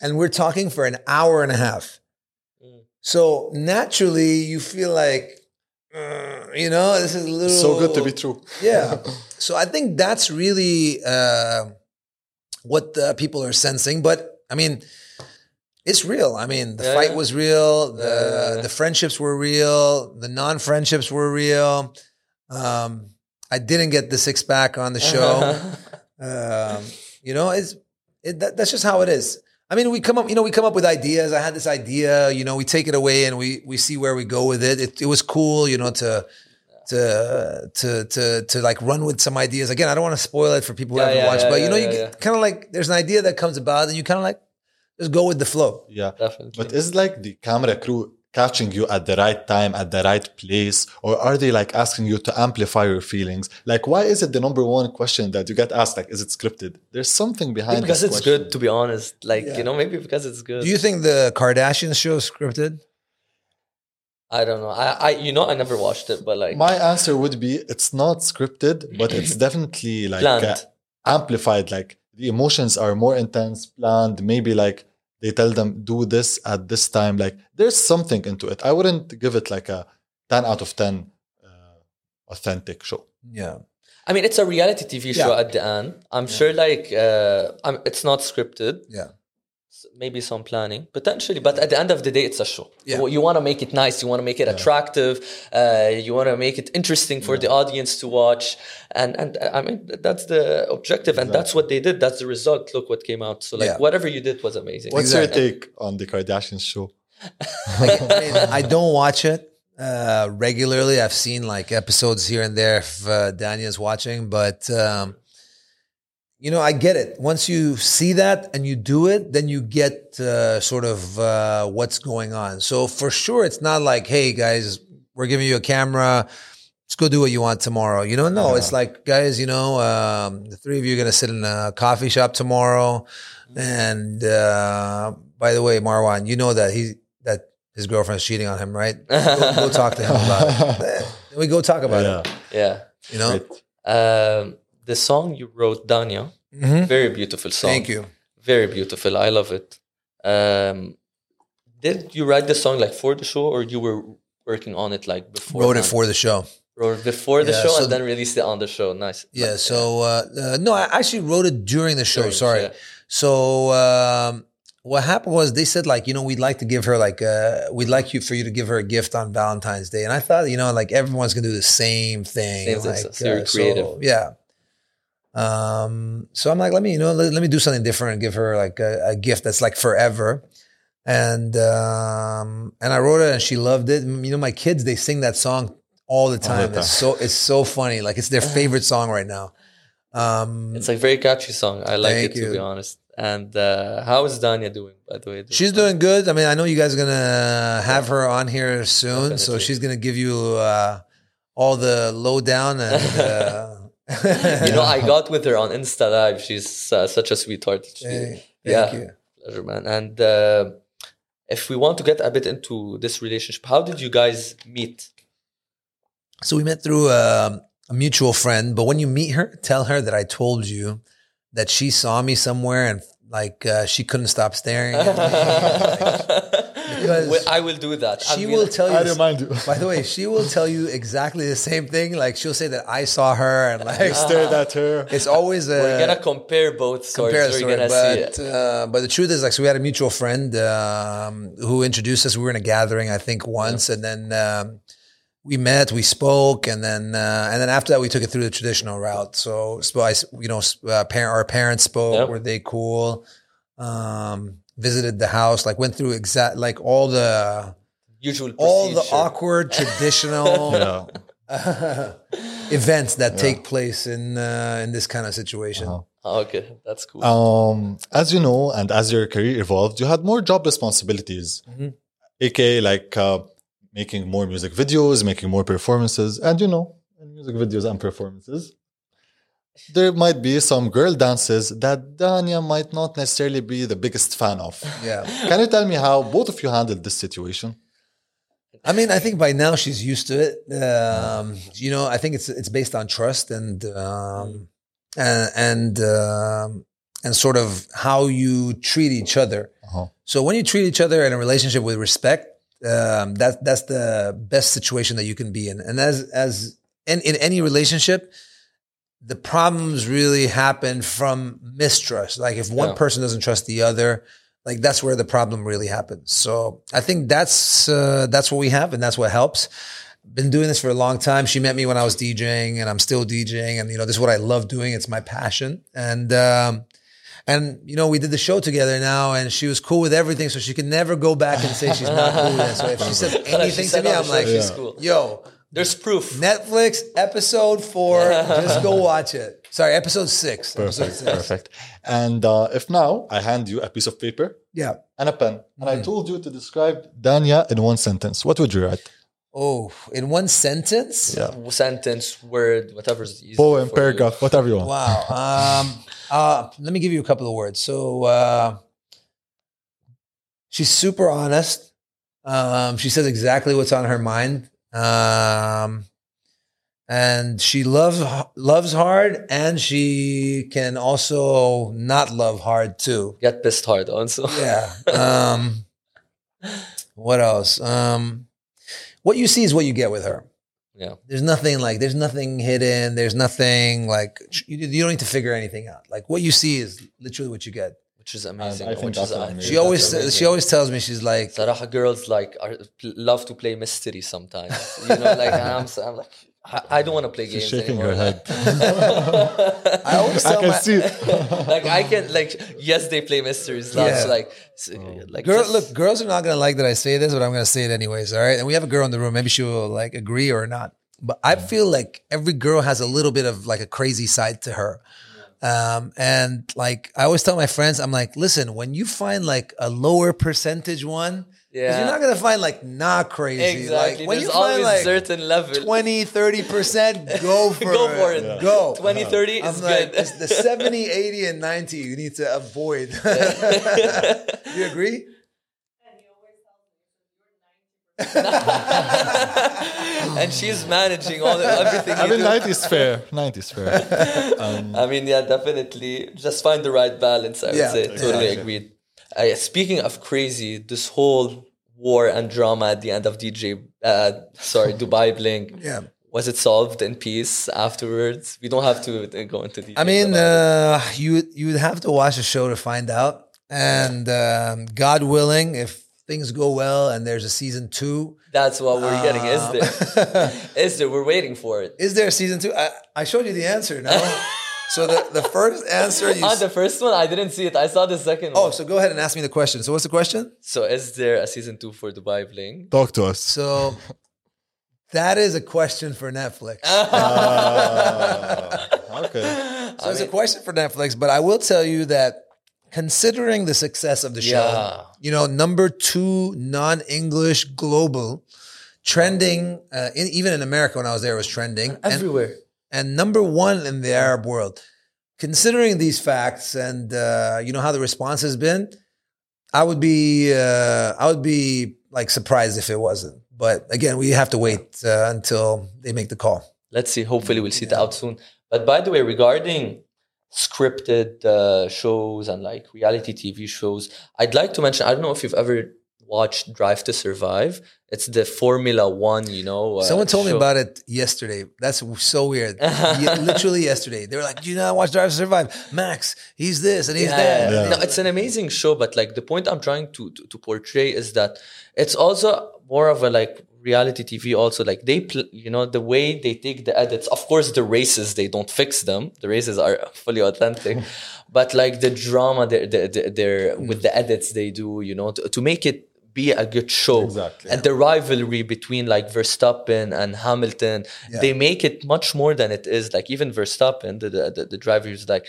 Speaker 1: and we're talking for an hour and a half. So naturally, you feel like, uh, you know, this is a little
Speaker 3: So good to be true.
Speaker 1: yeah. *laughs* So I think that's really uh, what the people are sensing. But I mean, it's real. I mean, the
Speaker 2: Yeah,
Speaker 1: fight
Speaker 2: yeah.
Speaker 1: was real. The
Speaker 2: yeah.
Speaker 1: the friendships were real. The non friendships were real. Um, I didn't get the six pack on the show. *laughs* um, you know, it's it, that, that's just how it is. I mean, we come up, you know, we come up with ideas. I had this idea, you know, we take it away and we we see where we go with it. It, it was cool, you know, to to to to to like run with some ideas. Again, I don't want to spoil it for people who
Speaker 2: Yeah,
Speaker 1: haven't
Speaker 2: yeah,
Speaker 1: watched,
Speaker 2: yeah,
Speaker 1: but you know,
Speaker 2: yeah,
Speaker 1: you
Speaker 2: yeah,
Speaker 1: kind of like there's an idea that comes about, and you kind of like just go with the flow.
Speaker 3: Yeah.
Speaker 2: Definitely.
Speaker 3: But is like the camera crew catching you at the right time, at the right place, or are they like asking you to amplify your feelings? Like, why is it the number one question that you get asked? Like, is it scripted? There's something behind it.
Speaker 2: because
Speaker 3: this
Speaker 2: it's
Speaker 3: question.
Speaker 2: good, to be honest. Like,
Speaker 1: Yeah.
Speaker 2: you know, maybe because it's good.
Speaker 1: Do you think the Kardashian show is scripted?
Speaker 2: I don't know. I, I, you know, I never watched it, but like,
Speaker 3: My answer would be it's not scripted, but it's *clears throat* definitely like uh, amplified. Like the emotions are more intense, planned. Maybe like they tell them do this at this time. Like there's something into it. I wouldn't give it like a 10 out of 10 uh, authentic show.
Speaker 1: Yeah.
Speaker 2: I mean, it's a reality TV show
Speaker 1: Yeah.
Speaker 2: at the end. I'm sure, like, uh, I'm, it's not scripted.
Speaker 1: Yeah.
Speaker 2: S- Maybe some planning, potentially, but at the end of the day, it's a show.
Speaker 1: Yeah.
Speaker 2: You, you want to make it nice. You want to make it attractive. Uh, you want to make it interesting for the audience to watch. And and uh, I mean, that's the objective, and that's what they did. That's the result. Look what came out. So like,
Speaker 1: Yeah.
Speaker 2: whatever you did was amazing.
Speaker 3: What's
Speaker 1: Exactly.
Speaker 3: your take on the Kardashians show? *laughs*
Speaker 1: I, I don't watch it uh, regularly. I've seen like episodes here and there if uh, Danya's watching, but um, you know, I get it. Once you see that and you do it, then you get uh, sort of uh, what's going on. So for sure, it's not like, hey guys, we're giving you a camera. Let's go do what you want tomorrow. You know, no, it's like, guys, you know, um, the three of you are going to sit in a coffee shop tomorrow. And uh, by the way, Marwan, you know that he that his girlfriend's cheating on him, right? *laughs* Go, go talk to him about it. *laughs* We go talk about
Speaker 3: yeah.
Speaker 1: it.
Speaker 2: Yeah.
Speaker 1: You know,
Speaker 3: Great.
Speaker 2: Um, the song you wrote, Danya,
Speaker 1: Mhm.
Speaker 2: very beautiful song.
Speaker 1: thank you.
Speaker 2: Very beautiful. I love it. Um, did you write the song like for the show, or you were working on it like before?
Speaker 1: Wrote it for the show.
Speaker 2: Wrote it before the
Speaker 1: Yeah,
Speaker 2: show
Speaker 1: so
Speaker 2: and then released it on the show. Nice.
Speaker 1: Yeah. So uh, uh, no, I actually wrote it during the show.
Speaker 2: During
Speaker 1: sorry.
Speaker 2: yeah.
Speaker 1: So um, what happened was they said like you know we'd like to give her like uh, we'd like you for you to give her a gift on Valentine's Day, and I thought you know like everyone's gonna do the same thing.
Speaker 2: Same thing,
Speaker 1: like, uh,
Speaker 2: so creative.
Speaker 1: yeah. Um. So I'm like, let me you know let, let me do something different and give her like a, a gift that's like forever. And um and I wrote it and she loved it. You know, my kids they sing that song all the time.
Speaker 3: time.
Speaker 1: It's so it's so funny. Like it's their *laughs* favorite song right now. Um,
Speaker 2: It's like very catchy song. I like
Speaker 1: Thank
Speaker 2: it to
Speaker 1: you.
Speaker 2: be honest. And uh, how is Danya doing? By the way,
Speaker 1: She's doing good. I mean, I know you guys are gonna have her on here soon, so she's gonna give you uh, all the lowdown and. Uh, *laughs* *laughs*
Speaker 2: you know, I got with her on Insta Live. She's uh, such a sweetheart. She,
Speaker 1: Hey,
Speaker 2: yeah,
Speaker 1: you.
Speaker 2: pleasure, man. And uh, if we want to get a bit into this relationship, how did you guys meet?
Speaker 1: So we met through um a mutual friend, but when you meet her, tell her that I told you that she saw me somewhere and like uh, she couldn't stop staring. *laughs* *laughs* At me. Because
Speaker 2: I will do that.
Speaker 1: she will
Speaker 2: gonna-
Speaker 1: tell you.
Speaker 3: I remind you.
Speaker 1: By the way, she will tell you exactly the same thing. Like she'll say that I saw her, and like
Speaker 3: Stared at her.
Speaker 1: it's always a
Speaker 2: We're gonna compare both stories.
Speaker 1: compare the
Speaker 2: We're
Speaker 1: story,
Speaker 2: gonna see it.
Speaker 1: but uh, but the truth is like so we had a mutual friend um, who introduced us. We were in a gathering, I think, once, and then um, we met, we spoke, and then uh, and then after that we took it through the traditional route. So, so I, you know, uh, parent, our parents spoke.
Speaker 2: Yep.
Speaker 1: Were they cool? Um, visited the house, like went through exact like all the
Speaker 2: Usual
Speaker 1: all the awkward traditional *laughs*
Speaker 3: Yeah. *laughs*
Speaker 1: events that take place in uh, in this kind of situation.
Speaker 3: Uh-huh.
Speaker 2: Oh, okay, that's cool.
Speaker 3: Um, as you know, and as your career evolved, you had more job responsibilities,
Speaker 1: Mhm.
Speaker 3: aka like uh, making more music videos, making more performances, and you know, in music videos and performances, there might be some girl dances that Danya might not necessarily be the biggest fan of.
Speaker 1: Yeah.
Speaker 3: Can you tell me how both of you handled this situation?
Speaker 1: I mean, I think by now she's used to it. Um, you know, I think it's it's based on trust and um, and and um, and sort of how you treat each other.
Speaker 3: Uh-huh.
Speaker 1: So when you treat each other in a relationship with respect, um, that that's the best situation that you can be in. And as as in, in any relationship, the problems really happen from mistrust. Like if one
Speaker 2: Yeah.
Speaker 1: person doesn't trust the other, like that's where the problem really happens. So I think that's uh, that's what we have, and that's what helps. Been doing this for a long time. She met me when I was DJing, and I'm still DJing, and you know this is what I love doing. It's my passion, and um, and you know we did the show together now, and she was cool with everything, so she can never go back and say she's not cool with it. So if she *laughs*
Speaker 2: She
Speaker 1: anything
Speaker 2: said
Speaker 1: to me, I'm like,
Speaker 2: she's
Speaker 3: Yeah.
Speaker 2: cool.
Speaker 1: yo,
Speaker 2: There's proof.
Speaker 1: Netflix episode four. just go watch it. Sorry, episode six. Episode
Speaker 3: Perfect,
Speaker 1: six.
Speaker 3: perfect. And uh, if now I hand you a piece of paper
Speaker 1: Yeah.
Speaker 3: and a pen, and
Speaker 1: Mm.
Speaker 3: I told you to describe Danya in one sentence, what would you write?
Speaker 1: Oh, in one sentence.
Speaker 3: Yeah.
Speaker 2: Sentence, word, whatever's easy.
Speaker 3: Poem,
Speaker 2: for you.
Speaker 3: paragraph, whatever you want.
Speaker 1: Wow. Um, uh, let me give you a couple of words. So uh, she's super honest. Um, she says exactly what's on her mind. Um, and she loves loves hard, and she can also not love hard too.
Speaker 2: Get pissed hard also.
Speaker 1: Yeah. Um, what else? Um, what you see is what you get with her.
Speaker 2: Yeah.
Speaker 1: There's nothing like there's nothing hidden. There's nothing like you, you don't need to figure anything out. Like what you see is literally what you get.
Speaker 2: Which is amazing.
Speaker 3: I think
Speaker 2: which
Speaker 3: that's
Speaker 2: is,
Speaker 3: amazing.
Speaker 1: Uh, she
Speaker 3: That's
Speaker 1: always
Speaker 2: amazing.
Speaker 1: she always tells me she's like
Speaker 2: Sarah, girls like are, love to play mystery sometimes. You know, like I'm, I'm like, I, I don't want to play
Speaker 3: She's
Speaker 2: games
Speaker 3: shaking
Speaker 2: anymore.
Speaker 3: her head. *laughs*
Speaker 1: I always *laughs*
Speaker 3: I
Speaker 1: tell
Speaker 3: can
Speaker 1: my
Speaker 3: see it. *laughs*
Speaker 2: like I can like yes, they play mysteries. That's
Speaker 1: Yeah.
Speaker 2: like s- oh. like
Speaker 1: girl.
Speaker 2: just-
Speaker 1: Look, girls are not gonna like that I say this, but I'm gonna say it anyways. All right, and we have a girl in the room. Maybe she will like agree or not. But I feel like every girl has a little bit of like a crazy side to her. Um, and like I always tell my friends, I'm like, listen, when you find like a lower percentage one,
Speaker 2: Yeah.
Speaker 1: you're not gonna find like not crazy.
Speaker 2: exactly.
Speaker 1: Like when
Speaker 2: There's
Speaker 1: you find like
Speaker 2: certain level.
Speaker 1: 20, 30 percent, go *laughs* for it.
Speaker 2: Go
Speaker 1: it.
Speaker 2: for it.
Speaker 3: Yeah.
Speaker 1: Go.
Speaker 2: 20, 30
Speaker 1: I'm
Speaker 2: is
Speaker 1: like,
Speaker 2: good.
Speaker 1: the 70, 80, and 90 you need to avoid. *laughs* *laughs* you agree? *laughs*
Speaker 2: and she's managing all the, everything.
Speaker 3: I
Speaker 2: you
Speaker 3: mean,
Speaker 2: do.
Speaker 3: 90 is fair. 90 is fair. *laughs* Um,
Speaker 2: I mean, yeah, definitely. Just find the right balance. I would
Speaker 1: Yeah,
Speaker 2: say. Totally
Speaker 3: exactly.
Speaker 2: agreed. Uh, speaking of crazy, this whole war and drama at the end of DJ, uh, sorry, *laughs* Dubai Bling.
Speaker 1: Yeah.
Speaker 2: Was it solved in peace afterwards? We don't have to uh, go into details.
Speaker 1: I mean, uh, you you would have to watch the show to find out. And um, God willing, if things go well and there's a season two,
Speaker 2: that's what we're getting. Is
Speaker 1: um,
Speaker 2: there? *laughs* Is there? We're waiting for it.
Speaker 1: is there a season two? I, I showed you the answer. No. *laughs* so the, the first answer you.
Speaker 2: On the first one, I didn't see it. I saw the second
Speaker 1: oh,
Speaker 2: one.
Speaker 1: so go ahead and ask me the question. So what's the question?
Speaker 2: So, is there a season two for Dubai Bling?
Speaker 3: talk to us.
Speaker 1: So that is a question for Netflix. *laughs*
Speaker 3: Ah, okay.
Speaker 1: So it's a question for Netflix, but I will tell you that considering the success of the show,
Speaker 2: Yeah.
Speaker 1: you know, number two non-English global, trending, uh, in, even in America when I was there, it was trending, and,
Speaker 2: Everywhere.
Speaker 1: and number one in the Arab world. Considering these facts and uh, you know how the response has been, I would be uh, I would be like surprised if it wasn't. But again, we have to wait uh, until they make the call.
Speaker 2: Let's see. Hopefully, we'll see it out soon. But by the way, regarding scripted uh, shows and like reality TV shows, I'd like to mention. I don't know if you've ever watched Drive to Survive. It's the Formula One. You know, uh,
Speaker 1: Someone told me about it yesterday. That's so weird. *laughs* Ye- literally yesterday. They were like, Do you not watch Drive to Survive? Max, he's this and he's
Speaker 2: Yeah,
Speaker 1: that.
Speaker 3: Yeah.
Speaker 2: No, it's an amazing show, but like the point I'm trying to, to to portray is that it's also more of a like reality TV. Also, like they, pl- you know, the way they take the edits. Of course, the races they don't fix them. The races are *laughs* fully authentic, *laughs* but like the drama, they're, they're, they're with the mm. edits they do. You know, to, to make it be a good show.
Speaker 3: Exactly.
Speaker 2: And the rivalry between like Verstappen and Hamilton, they make it much more than it is. Like even Verstappen, the the, the, the driver is like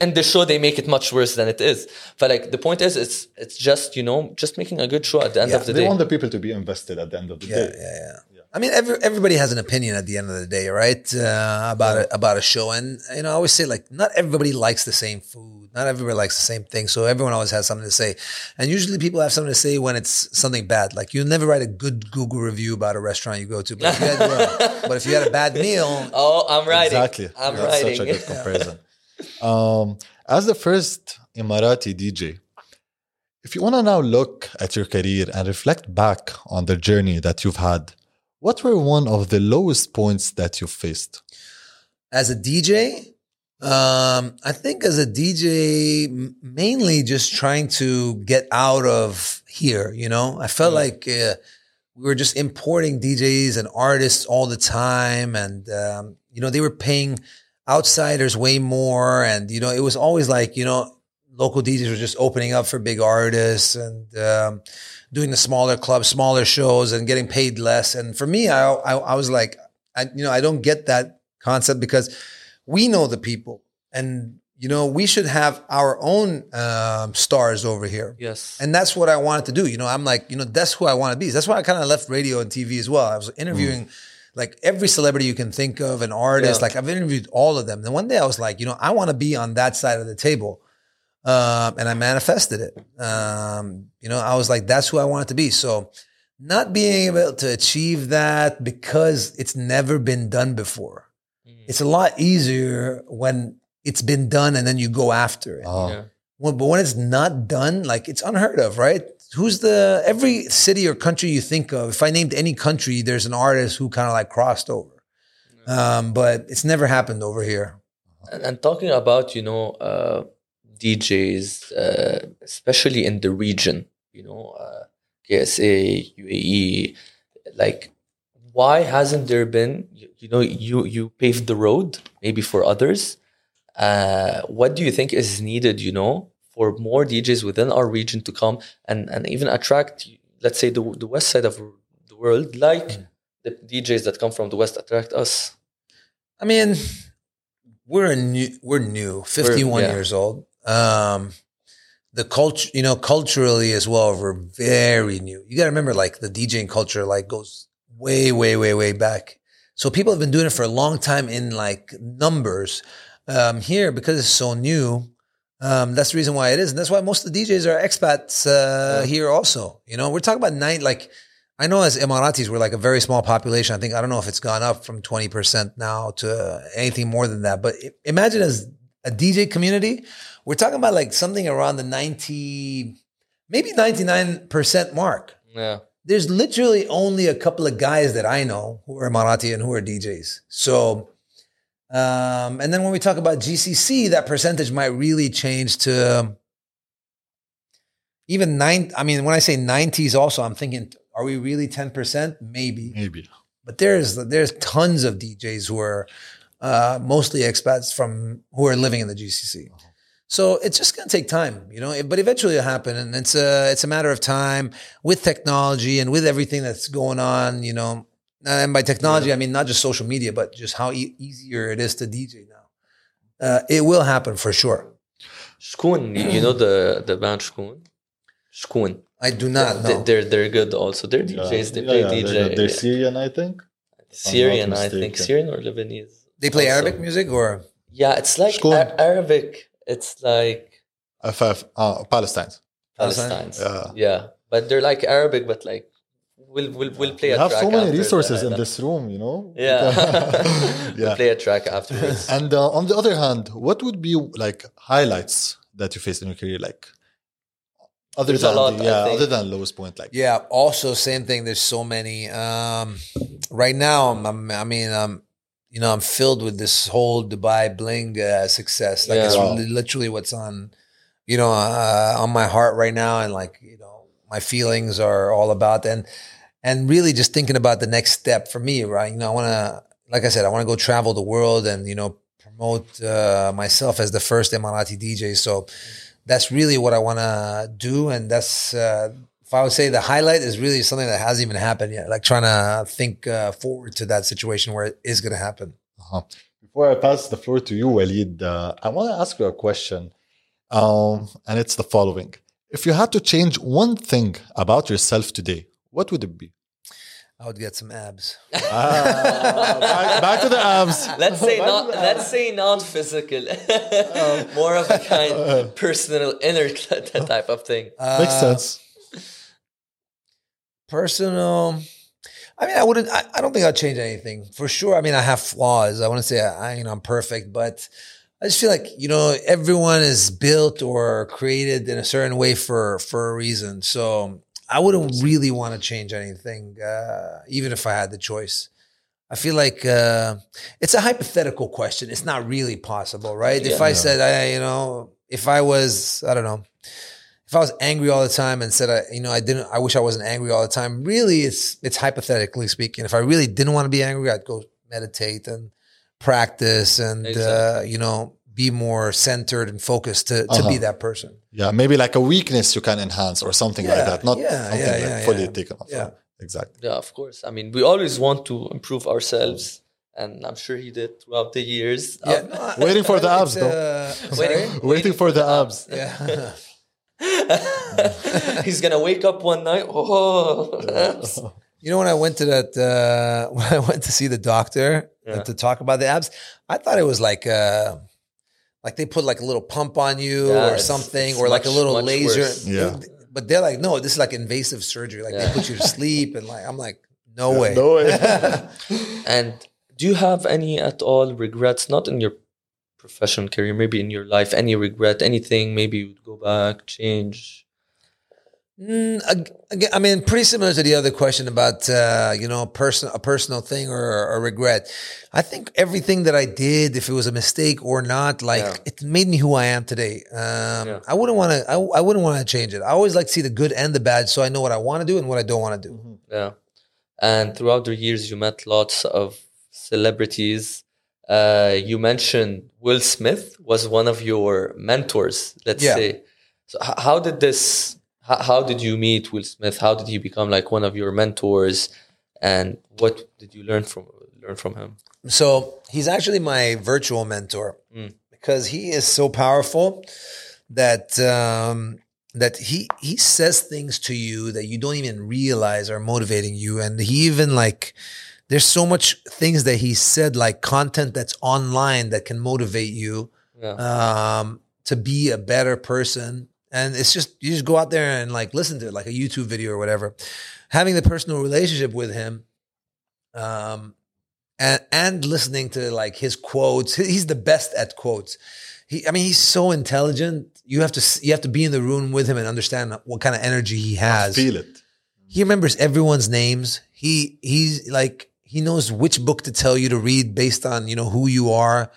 Speaker 2: and the show they make it much worse than it is. But like the point is, it's it's just you know just making a good show at the end
Speaker 1: Yeah,
Speaker 2: of the
Speaker 3: They
Speaker 2: day.
Speaker 3: They want the people to be invested at the end of the
Speaker 1: Yeah,
Speaker 3: day.
Speaker 1: yeah, yeah. Yeah. I mean, every, everybody has an opinion at the end of the day, right? Uh, about a, about a show, and you know, I always say like, not everybody likes the same food, not everybody likes the same thing. So everyone always has something to say, and usually people have something to say when it's something bad. Like you'll never write a good Google review about a restaurant you go to, but if you had, *laughs* but if you had a bad meal,
Speaker 2: oh, I'm writing.
Speaker 3: Exactly.
Speaker 2: I'm
Speaker 3: That's
Speaker 2: writing.
Speaker 3: such a good comparison. Um, as the first Emirati DJ, if you want to now look at your career and reflect back on the journey that you've had, what were one of the lowest points that you faced?
Speaker 1: as a DJ, um, I think as a DJ, mainly just trying to get out of here. You know, I felt like uh, we were just importing DJs and artists all the time, and um, you know they were paying outsiders way more, and you know it was always like you know local DJs were just opening up for big artists and. Um, doing the smaller clubs, smaller shows, and getting paid less. And for me, I I, I was like, I you know, I don't get that concept because we know the people, and you know, we should have our own um, stars over here.
Speaker 2: Yes.
Speaker 1: And that's what I wanted to do. You know, I'm like, you know, that's who I want to be. That's why I kind of left radio and TV as well. I was interviewing like every celebrity you can think of, an artist.
Speaker 2: Yeah.
Speaker 1: Like I've interviewed all of them. Then one day I was like, you know, I want to be on that side of the table. Um, and I manifested it. Um, you know, I was like, that's who I wanted to be. So not being able to achieve that because it's never been done before.
Speaker 2: Mm.
Speaker 1: It's a lot easier when it's been done and then you go after it.
Speaker 3: Uh,
Speaker 2: Yeah.
Speaker 1: Well, but when it's not done, like it's unheard of, right? Who's the every city or country you think of? If I named any country, there's an artist who kind of like crossed over. Um, but it's never happened over here.
Speaker 2: And, and talking about you know uh, DJs, uh, especially in the region, you know, uh, KSA, UAE, like why hasn't there been you, you know you you paved the road maybe for others uh, what do you think is needed you know for more djs within our region to come and and even attract let's say the, the west side of the world like the djs that come from the west attract us
Speaker 1: I mean, we're a new, we're new, 51
Speaker 2: yeah.
Speaker 1: years old. Um, the culture, you know, culturally as well, we're very new. You got to remember, like the DJing culture, like goes way, way, way, way back. So people have been doing it for a long time in like numbers. Um, here, because it's so new, um, that's the reason why it is, and that's why most of the DJs are expats uh, here. Also, you know, we're talking about nine. Like, I know as Emiratis, we're like a very small population. I think I don't know if it's gone up from twenty percent now to anything more than that. But imagine as a DJ community, we're talking about like something around the ninety, maybe ninety nine percent mark
Speaker 2: yeah
Speaker 1: there's literally only a couple of guys that I know who are Emirati and who are DJs. So, um, and then when we talk about GCC, that percentage might really change to even nine. I mean, when I say 90s, also, I'm thinking, are we really 10%? Maybe.
Speaker 3: maybe.
Speaker 1: But there's there's tons of DJs who are uh, mostly expats from who are living in the GCC. So it's just going to take time, you know. But eventually it'll happen, and it's a it's a matter of time with technology and with everything that's going on, you know. And by technology, I mean not just social media, but just how e- easier it is to DJ now. Uh, it will happen for sure.
Speaker 2: Shkoon, you know the the band Shkoon? Shkoon.
Speaker 1: I do not
Speaker 2: They-
Speaker 1: know.
Speaker 2: They're they're good also. They're
Speaker 3: Yeah.
Speaker 2: DJs. They play
Speaker 3: yeah,
Speaker 2: DJ.
Speaker 3: They're, they're. Syrian, I think.
Speaker 2: Syrian, I think. Syrian or Lebanese.
Speaker 1: They play
Speaker 2: also.
Speaker 1: Arabic music, or
Speaker 2: Yeah, it's like
Speaker 3: Shkoon.
Speaker 2: Ar- Arabic. It's like
Speaker 3: FF, uh, Palestine.
Speaker 1: Palestine?
Speaker 3: Yeah.
Speaker 2: Yeah. But they're like Arabic, but like we'll we'll we'll play
Speaker 3: We
Speaker 2: a
Speaker 3: have so many resources
Speaker 2: the-
Speaker 3: in this room, you know?
Speaker 2: Yeah. *laughs* we'll
Speaker 3: yeah.
Speaker 2: play a track afterwards.
Speaker 3: And uh, on the other hand, what would be like highlights that you faced in your career? Like, other
Speaker 2: There's a
Speaker 3: than
Speaker 2: lot,
Speaker 3: the, yeah, other than lowest point, like
Speaker 1: Yeah. Also, same thing. There's so many. Um, right now, I'm, I'm, I mean, I'm, you know, I'm filled with this whole Dubai bling uh, success. Like it's
Speaker 3: Wow.
Speaker 1: literally what's on, you know, uh, on my heart right now, and like, you know, my feelings are all about and and really just thinking about the next step for me. Right. You know, I want to, like I said, I want to go travel the world and you know promote uh, myself as the first Emirati DJ. So that's really what I want to do, and that's uh, if I would say the highlight is really something that hasn't even happened yet. Like trying to think uh, forward to that situation where it is going to happen.
Speaker 3: uh Before I pass the floor to you, Walid, uh, I want to ask you a question. Um, and it's the following If you had to change one thing about yourself today, what would it be?
Speaker 1: I would get some abs.
Speaker 3: Ah, back, back to the abs. *laughs*
Speaker 2: Let's say
Speaker 3: Back
Speaker 2: not.
Speaker 3: to the abs.
Speaker 2: Let's say non-physical, *laughs* *laughs* more of a kind uh, uh. personal, inner type of thing.
Speaker 3: Makes uh, sense.
Speaker 1: personal i mean i wouldn't I, I don't think i'd change anything for sure i mean i have flaws i want to say I, you know i'm perfect but i just feel like you know everyone is built or created in a certain way for for a reason so i wouldn't really want to change anything uh, even if i had the choice I feel like uh, it's a hypothetical question. It's not really possible, right? if
Speaker 2: Yeah.
Speaker 1: I said, I, you know, if I was, I don't know, if I was angry all the time and said, I, you know, I didn't, I wish I wasn't angry all the time. Really, it's it's hypothetically speaking. If I really didn't want to be angry, I'd go meditate and practice and uh, you know be more centered and focused to to
Speaker 3: Uh-huh.
Speaker 1: be that person.
Speaker 3: Yeah, maybe like a weakness you can enhance or something like that. Not
Speaker 1: yeah,
Speaker 3: something
Speaker 1: yeah,
Speaker 3: like
Speaker 1: yeah,
Speaker 3: fully
Speaker 1: yeah.
Speaker 3: taken off.
Speaker 1: Yeah.
Speaker 3: Exactly.
Speaker 2: Yeah, of course. I mean, we always want to improve ourselves, and I'm sure he did throughout the years.
Speaker 1: Yeah,
Speaker 2: Um,
Speaker 1: no,
Speaker 3: Waiting for the
Speaker 1: it's,
Speaker 3: abs, though.
Speaker 1: uh,
Speaker 2: Waiting-
Speaker 1: sorry?
Speaker 3: Waiting for the abs.
Speaker 1: Yeah. *laughs*
Speaker 2: he's gonna wake up one night. Oh, abs.
Speaker 1: You know, when I went to that, uh, *laughs* when I went to see the doctor
Speaker 2: Yeah.
Speaker 1: to talk about the abs, I thought it was like, uh, like they put like a little pump on you
Speaker 2: Yeah,
Speaker 1: or something,
Speaker 2: it's
Speaker 1: or like a little laser.
Speaker 2: worse.
Speaker 3: Yeah.
Speaker 1: But they're like, no, this is like invasive surgery. Like
Speaker 2: Yeah.
Speaker 1: they put you to *laughs* sleep, and like I'm like, no way.
Speaker 3: No way. *laughs*
Speaker 2: And do you have any at all regrets? Not in your professional career, maybe in your life. Any regret? Anything? Maybe you'd go back, change.
Speaker 1: Mm, again, I mean, pretty similar to the other question about uh, you know, person a personal thing or a regret. I think everything that I did, if it was a mistake or not, like
Speaker 2: Yeah.
Speaker 1: it made me who I am today. Um,
Speaker 2: Yeah.
Speaker 1: I wouldn't want to. I, I wouldn't want to change it. I always like to see the good and the bad, so I know what I want to do and what I don't want to do.
Speaker 2: Yeah. And throughout the years, you met lots of celebrities. Uh, you mentioned Will Smith was one of your mentors, let's
Speaker 1: Yeah.
Speaker 2: say. So, how did this, how, how did you meet Will Smith? How did he become like one of your mentors? And what did you learn from learn from him?
Speaker 1: So he's actually my virtual mentor
Speaker 2: Mm.
Speaker 1: because he is so powerful that um, that he he says things to you that you don't even realize are motivating you, and he even like there's so much things that he said like content that's online that can motivate you
Speaker 2: Yeah.
Speaker 1: um, to be a better person. And it's just you just go out there and like listen to it, like a YouTube video or whatever. Having the personal relationship with him, um, and and listening to like his quotes. He's the best at quotes. He, I mean, he's so intelligent. You have to you have to be in the room with him and understand what kind of energy he has
Speaker 3: Feel it.
Speaker 1: he remembers everyone's names. He he's like he knows which book to tell you to read based on you know who you are.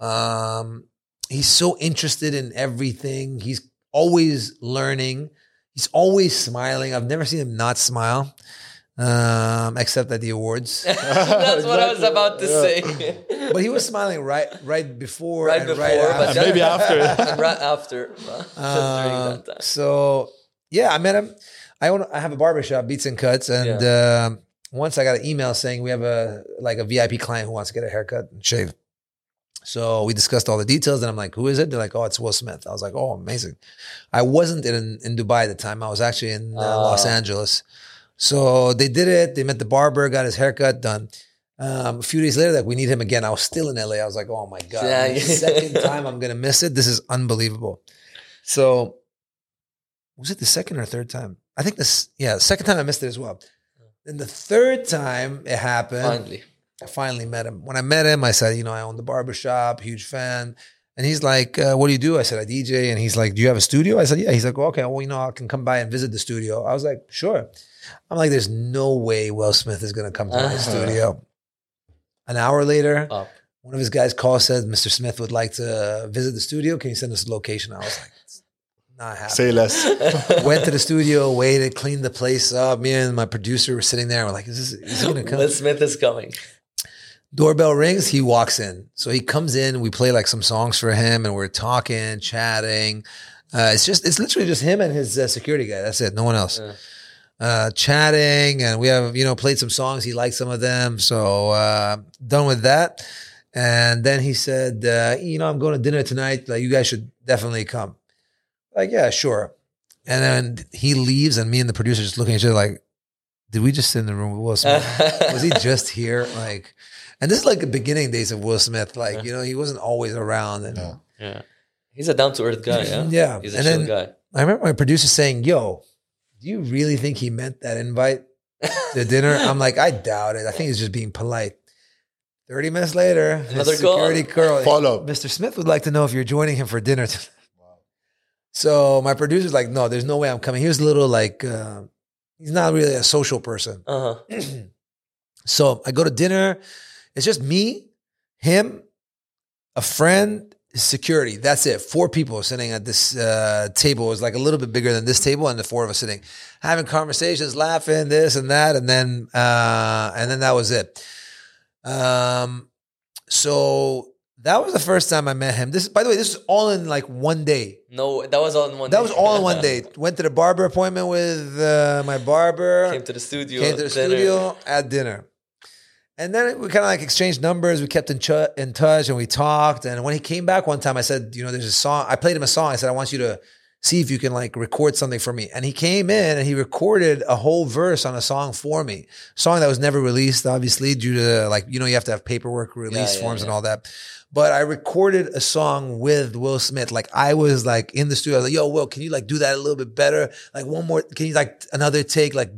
Speaker 1: Um, he's so interested in everything. He's always learning. He's always smiling. I've never seen him not smile, um, except at the awards. *laughs*
Speaker 2: That's what I was about to say. *laughs*
Speaker 1: but he was smiling right right before
Speaker 2: right
Speaker 1: and
Speaker 2: before,
Speaker 1: right
Speaker 2: but
Speaker 1: after.
Speaker 3: And maybe after.
Speaker 2: and *laughs* right after. Just during that time.
Speaker 1: So yeah, I met him. I own I have a barbershop, Beats and Cuts, and um, once I got an email saying we have a like a VIP client who wants to get a haircut and shave. So we discussed all the details, and I'm like, "Who is it?" They're like, "Oh, it's Will Smith." I was like, "Oh, amazing." I wasn't in in Dubai at the time. I was actually in uh, Los
Speaker 2: Ah.
Speaker 1: Angeles. So they did it. They met the barber, got his haircut done. Um, a few days later, like we need him again. I was still in LA. I was like, "Oh my god,
Speaker 2: Yeah, yeah.
Speaker 1: second *laughs* time I'm gonna miss it. This is unbelievable." So was it the second or third time? I think this, yeah, second time I missed it as well. Then the third time it happened,
Speaker 2: Finally.
Speaker 1: I finally met him. When I met him, I said, you know, I own the barbershop, huge fan. And he's like, uh, what do you do? I said, I DJ. And he's like, do you have a studio? I said, yeah. He's like, well, okay, well, you know, I can come by and visit the studio. I was like, sure. I'm like, there's no way Will Smith is going to come to my
Speaker 2: Uh-huh.
Speaker 1: studio. An hour later,
Speaker 2: Up.
Speaker 1: one of his guys calls, said, Mr. Smith would like to visit the studio. Can you send us a location? I was like, not happening
Speaker 3: Say less. *laughs*
Speaker 1: went to the studio, waited, cleaned the place up. Me and my producer were sitting there. We're like, is this is he gonna *laughs* come?
Speaker 2: Will Smith is coming.
Speaker 1: Doorbell rings, he walks in. So he comes in, we play like some songs for him, and we're talking, chatting. Uh, it's just, it's literally just him and his uh, security guy. That's it. No one else.
Speaker 2: Yeah.
Speaker 1: Uh, chatting, and we have, you know, played some songs. He liked some of them. So uh, done with that. And then he said, uh, you know, I'm going to dinner tonight. Like, you guys should definitely come. Like, yeah, sure. And then he leaves, and me and the producer just looking at each other like, did we just sit in the room with Will Smith? was he just here? Like, and this is like the beginning days of Will Smith. Like, you know, he wasn't always around. And
Speaker 3: Yeah.
Speaker 2: yeah. He's a down to earth guy. Yeah. *laughs*
Speaker 1: Yeah.
Speaker 2: He's a
Speaker 1: And
Speaker 2: chill
Speaker 1: then-
Speaker 2: guy.
Speaker 1: I remember my producer saying, Yo, do you really think he meant that invite to *laughs* dinner? I'm like, I doubt it. I think he's just being polite. 30 minutes later, his
Speaker 2: Another call.
Speaker 1: security girl. *laughs*
Speaker 3: Follow.
Speaker 1: Mr. Smith would like to know if you're joining him for dinner. tonight." So my producer's like, no, there's no way I'm coming. He was a little like, uh, he's not really a social person.
Speaker 2: Uh huh. *clears throat*
Speaker 1: So I go to dinner. It's just me, him, a friend, security. That's it. Four people sitting at this uh, table. Was like a little bit bigger than this table, and the four of us sitting, having conversations, laughing, this and that, and then uh, and then that was it. Um, so that was the first time I met him. This, by the way, this is all in like one day.
Speaker 2: No, that was all in one. Day.
Speaker 1: That
Speaker 2: day.
Speaker 1: was all in one *laughs* day. Went to the barber appointment with uh, my barber.
Speaker 2: Came to the studio.
Speaker 1: Came to the
Speaker 2: dinner.
Speaker 1: studio at dinner. And then we kind of like exchanged numbers. We kept in, ch- in touch and we talked. And when he came back one time, I said, you know, there's a song. I played him a song. I said, I want you to see if you can like record something for me. And he came in and he recorded a whole verse on a song for me. song that was never released, obviously, due to like, you know, you have to have paperwork release
Speaker 2: yeah,
Speaker 1: forms and
Speaker 2: yeah.
Speaker 1: all that. But I recorded a song with Will Smith. Like I was like in the studio. I was like, yo, Will, can you like do that a little bit better? Like one more, can you like another take, like,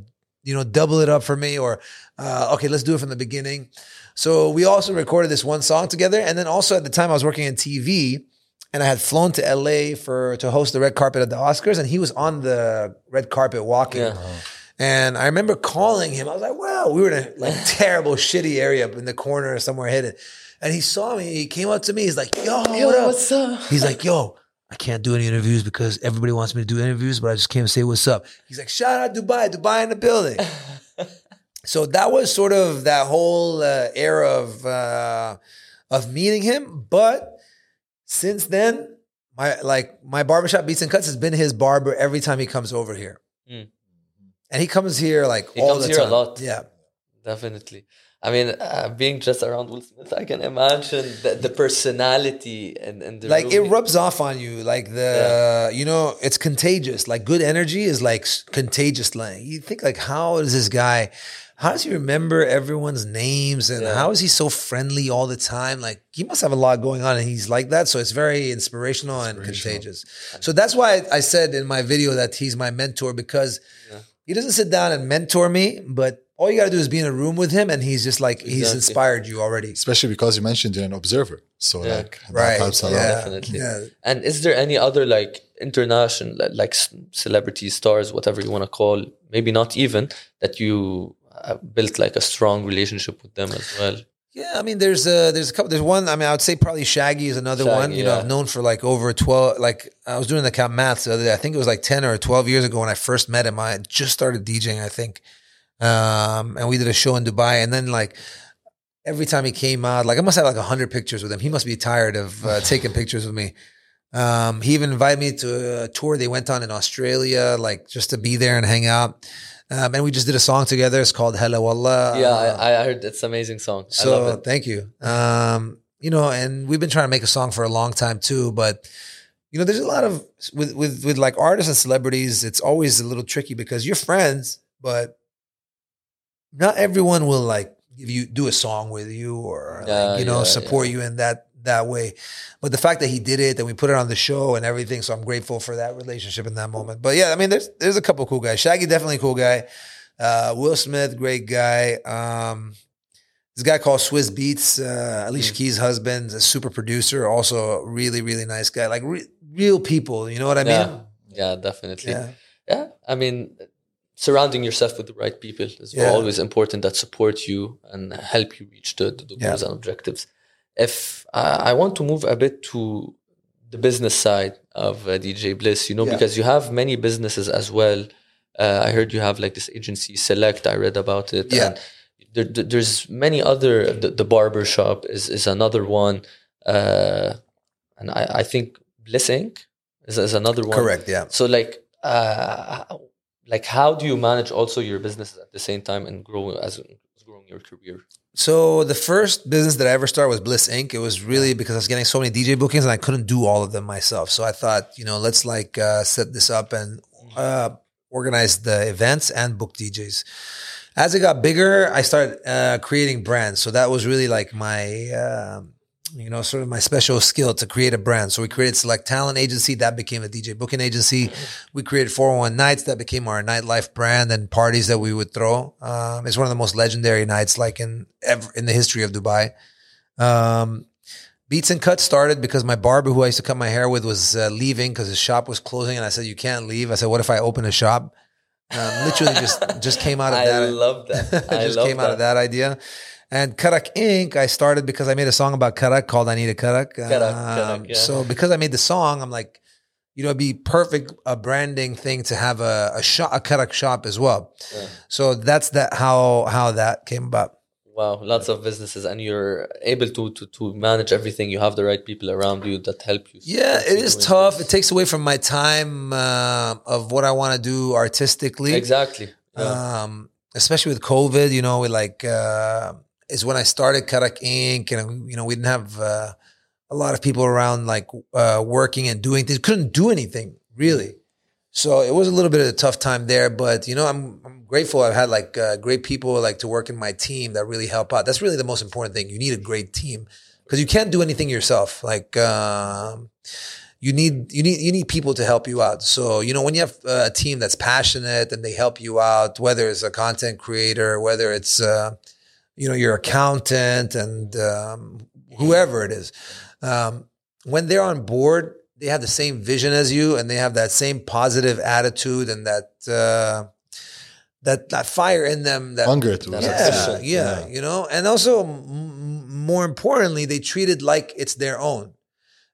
Speaker 1: you know, double it up for me? Or, uh, okay, let's do it from the beginning. So we also recorded this one song together. And then also at the time I was working in TV and I had flown to LA for to host the red carpet at the Oscars. And he was on the red carpet walking.
Speaker 2: Yeah.
Speaker 1: And I remember calling him. I was like, wow, we were in a like *laughs* terrible, shitty area in the corner somewhere hidden. And he saw me. He came up to me. He's like, yo,
Speaker 2: Yo,
Speaker 1: what up?
Speaker 2: what's up?
Speaker 1: He's like, yo, I can't do any interviews because everybody wants me to do interviews, but I just came to say what's up. He's like, shout out Dubai, Dubai in the building. *laughs* so that was sort of that whole uh, era of uh, of meeting him. But since then, my like my barbershop beats and cuts has been his barber every time he comes over here.
Speaker 2: Mm.
Speaker 1: And he comes here like
Speaker 2: He
Speaker 1: all
Speaker 2: comes
Speaker 1: the
Speaker 2: here a
Speaker 1: time.
Speaker 2: lot.
Speaker 1: Yeah.
Speaker 2: Definitely. I mean, uh, being just around Will Smith, I can imagine the, the personality and, and the
Speaker 1: like it rubs off on you. Like the you know it's contagious. Like good energy is like contagious like you think like how is this guy how does he remember everyone's names and
Speaker 2: Yeah.
Speaker 1: how is he so friendly all the time? Like he must have a lot going on and he's like that. So it's very inspirational, and contagious. So that's why I, I said in my video that he's my mentor because he doesn't sit down and mentor me but all you got to do is be in a room with him and he's just like he's inspired you already
Speaker 3: Especially because you mentioned you're an observer. So
Speaker 2: Yeah.
Speaker 3: like that
Speaker 1: right
Speaker 3: helps a lot.
Speaker 1: yeah.
Speaker 2: Definitely.
Speaker 1: yeah
Speaker 2: And is there any other like international, like, like s- celebrity stars, whatever you want to call, maybe not even that you uh, built like a strong relationship with them as well?
Speaker 1: Yeah, I mean, there's a there's a couple. There's one. I mean, I would say probably Shaggy is another
Speaker 2: Shaggy,
Speaker 1: one. You know,
Speaker 2: yeah.
Speaker 1: I've known for like over twelve. Like I was doing the count maths the other day. I think it was like ten or twelve years ago when I first met him. I had just started DJing, I think, um, and we did a show in Dubai. And then like every time he came out, like I must have like hundred pictures with him. He must be tired of uh, *laughs* taking pictures with me. Um, he even invited me to a tour they went on in Australia, like just to be there and hang out. Um, and we just did a song together. It's called Hello Allah.
Speaker 2: yeah,
Speaker 1: Uh,
Speaker 2: I, I heard it's amazing song. I
Speaker 1: so
Speaker 2: love it.
Speaker 1: thank you. Um, you know, and we've been trying to make a song for a long time too, but you know, there's a lot of with with with like artists and celebrities, it's always a little tricky because you're friends, but not everyone will like give you do a song with you or like, you know
Speaker 2: yeah,
Speaker 1: support
Speaker 2: yeah.
Speaker 1: you in that that way. But the fact that he did it and we put it on the show and everything, so I'm grateful for that relationship in that moment. But yeah, I mean, there's there's a couple cool guys. Shaggy definitely a cool guy. Uh, Will Smith, great guy. Um, this guy called Swizz Beatz, uh, Alicia Keys' husband, a super producer, also a really, really nice guy. Like re- real people, you know what I mean?
Speaker 2: yeah, yeah, definitely.
Speaker 1: Yeah.
Speaker 2: Yeah, I mean, surrounding yourself with the right people is
Speaker 1: Yeah.
Speaker 2: always important that support you and help you reach the, the
Speaker 1: Yeah.
Speaker 2: goals and objectives. If uh, I want to move a bit to the business side of uh, DJ Bliss, you know,
Speaker 1: Yeah.
Speaker 2: because you have many businesses as well. Uh, I heard you have like this agency Select. I read about it.
Speaker 1: Yeah.
Speaker 2: And there, there- there's many other. The, the barber shop is is another one, uh, and I, I think Bliss Inc. is, is another one.
Speaker 1: Correct. Yeah.
Speaker 2: So like uh like how do you manage also your business at the same time and grow as, as growing your career?
Speaker 1: So the first business that I ever started was Bliss Inc. It was really because I was getting so many DJ bookings and I couldn't do all of them myself. So I thought, you know, let's like uh, set this up and uh, organize the events and book DJs. As it got bigger, I started uh, creating brands. So that was really like my, um you know, sort of my special skill to create a brand. So we created Select Talent Agency, that became a DJ booking agency. We created 401 Nights, that became our nightlife brand and parties that we would throw. Um, it's one of the most legendary nights, like in ever in the history of Dubai. Um, Beats and Cuts started because my barber, who I used to cut my hair with, was uh, leaving because his shop was closing, and I said, "You can't leave." I said, "What if I open a shop?" Um, literally, just just came out of
Speaker 2: I
Speaker 1: that.
Speaker 2: I love that. *laughs* I
Speaker 1: just came
Speaker 2: that.
Speaker 1: out of that idea. And Karak Inc. I started because I made a song about Karak called "I Need a Karak."
Speaker 2: Karak, Karak, yeah.
Speaker 1: So because I made the song, I'm like, you know, it'd be perfect a branding thing to have a a shop, a Karak shop as well.
Speaker 2: Yeah.
Speaker 1: So that's that how how that came about.
Speaker 2: Wow, lots of businesses, and you're able to, to to manage everything. You have the right people around you that help you.
Speaker 1: Yeah, it is tough. It takes away from my time uh, of what I want to do artistically.
Speaker 2: Exactly. Yeah.
Speaker 1: um, especially with COVID, you know, we like uh, is when I started Karak Inc. and you know we didn't have uh, a lot of people around like uh, working and doing things. Couldn't do anything really, so it was a little bit of a tough time there. But you know, I'm I'm grateful. I've had like uh, great people like to work in my team that really help out. That's really the most important thing. You need a great team because you can't do anything yourself. Like. Um, you need you need you need people to help you out. So you know when you have uh, a team that's passionate and they help you out, whether it's a content creator, whether it's uh, you know your accountant and um, whoever it is, um, when they're on board, they have the same vision as you and they have that same positive attitude and that uh, that that fire in them that
Speaker 3: Hunger to
Speaker 1: yeah,
Speaker 3: succeed.
Speaker 1: yeah, you know, and also m- more importantly, they treat it like it's their own.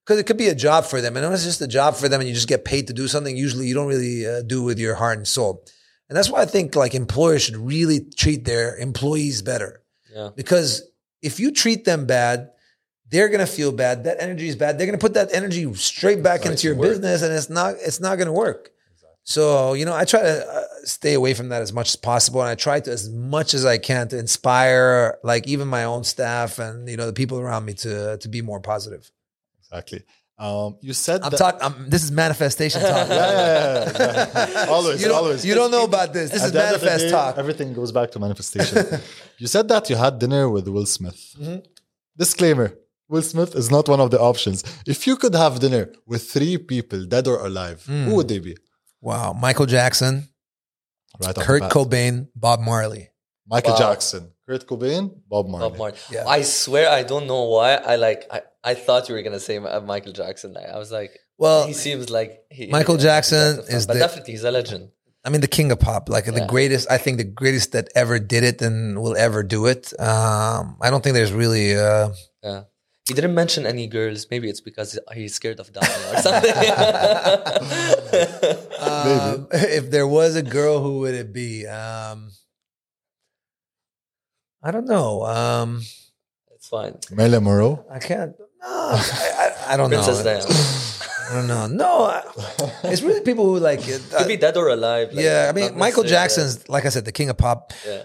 Speaker 1: Because it could be a job for them, and when it's just a job for them, and you just get paid to do something. Usually, you don't really uh, do with your heart and soul, and that's why I think like employers should really treat their employees better
Speaker 2: yeah.
Speaker 1: because if you treat them bad. They're gonna feel bad. That energy is bad. They're gonna put that energy straight back into your
Speaker 3: work.
Speaker 1: business, and it's not. It's not gonna work. So, you know, I try to uh, stay away from that as much as possible. And I try to, as much as I can, to inspire like even my own staff and, you know, the people around me to, to be more positive.
Speaker 3: Exactly. Um, you said
Speaker 1: I'm
Speaker 3: that-
Speaker 1: talking, this is manifestation talk. *laughs*
Speaker 3: Yeah, yeah, yeah, exactly. *laughs* always,
Speaker 1: You don't,
Speaker 3: always.
Speaker 1: you don't know about this. This
Speaker 3: At
Speaker 1: is
Speaker 3: the end of the
Speaker 1: manifest
Speaker 3: day,
Speaker 1: talk.
Speaker 3: Everything goes back to manifestation. *laughs* you said that you had dinner with Will Smith.
Speaker 1: Mm-hmm.
Speaker 3: Disclaimer Will Smith is not one of the options. If you could have dinner with three people, dead or alive,
Speaker 1: Hmm.
Speaker 3: who would they be?
Speaker 1: Wow. Michael Jackson,
Speaker 3: Right
Speaker 1: Kurt. Cobain, Bob Marley.
Speaker 3: Michael
Speaker 2: Wow.
Speaker 3: Jackson, Kurt Cobain, Bob Marley.
Speaker 2: Bob Marley.
Speaker 1: Yeah.
Speaker 2: I swear I don't know why I like I, I thought you were gonna say Michael Jackson. I was like,
Speaker 1: Well,
Speaker 2: he seems like he,
Speaker 1: Michael Jackson
Speaker 2: fan.
Speaker 1: is
Speaker 2: but
Speaker 1: the-
Speaker 2: definitely he's a legend.
Speaker 1: I mean, the king of pop, like the greatest, I think the greatest that ever did it and will ever do it. Um, I don't think there's really, uh,
Speaker 2: Yeah. He didn't mention any girls. Maybe it's because he's scared of dying or something. *laughs* *laughs*
Speaker 1: Um, *laughs* if there was a girl, who would it be? Um, I don't know. Um,
Speaker 2: it's fine.
Speaker 3: Marilyn Monroe.
Speaker 1: I can't. No, *sighs* I, I, I don't
Speaker 2: Princess
Speaker 1: know.
Speaker 2: Diana. *sighs*
Speaker 1: I don't know. No, I, it's really people who like. it. *laughs*
Speaker 2: Could be dead or alive. like,
Speaker 1: yeah, I mean, Michael
Speaker 2: necessarily
Speaker 1: Jackson's, like I said, the king of pop.
Speaker 2: Yeah.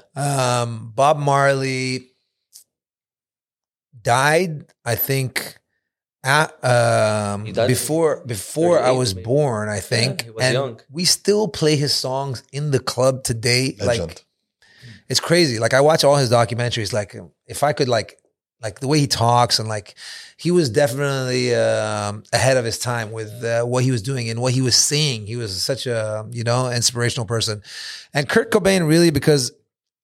Speaker 1: Um, Bob Marley died, I think, at, um,
Speaker 2: died
Speaker 1: before before I was
Speaker 2: maybe.
Speaker 1: born. I think,
Speaker 2: he was
Speaker 1: and
Speaker 2: young.
Speaker 1: we still play his songs in the club today.
Speaker 3: Legend.
Speaker 1: Like it's crazy. Like I watch all his documentaries. Like if I could like like the way he talks and like he was definitely um, ahead of his time with uh, what he was doing and what he was saying. He was such a you know inspirational person. And Kurt Cobain really because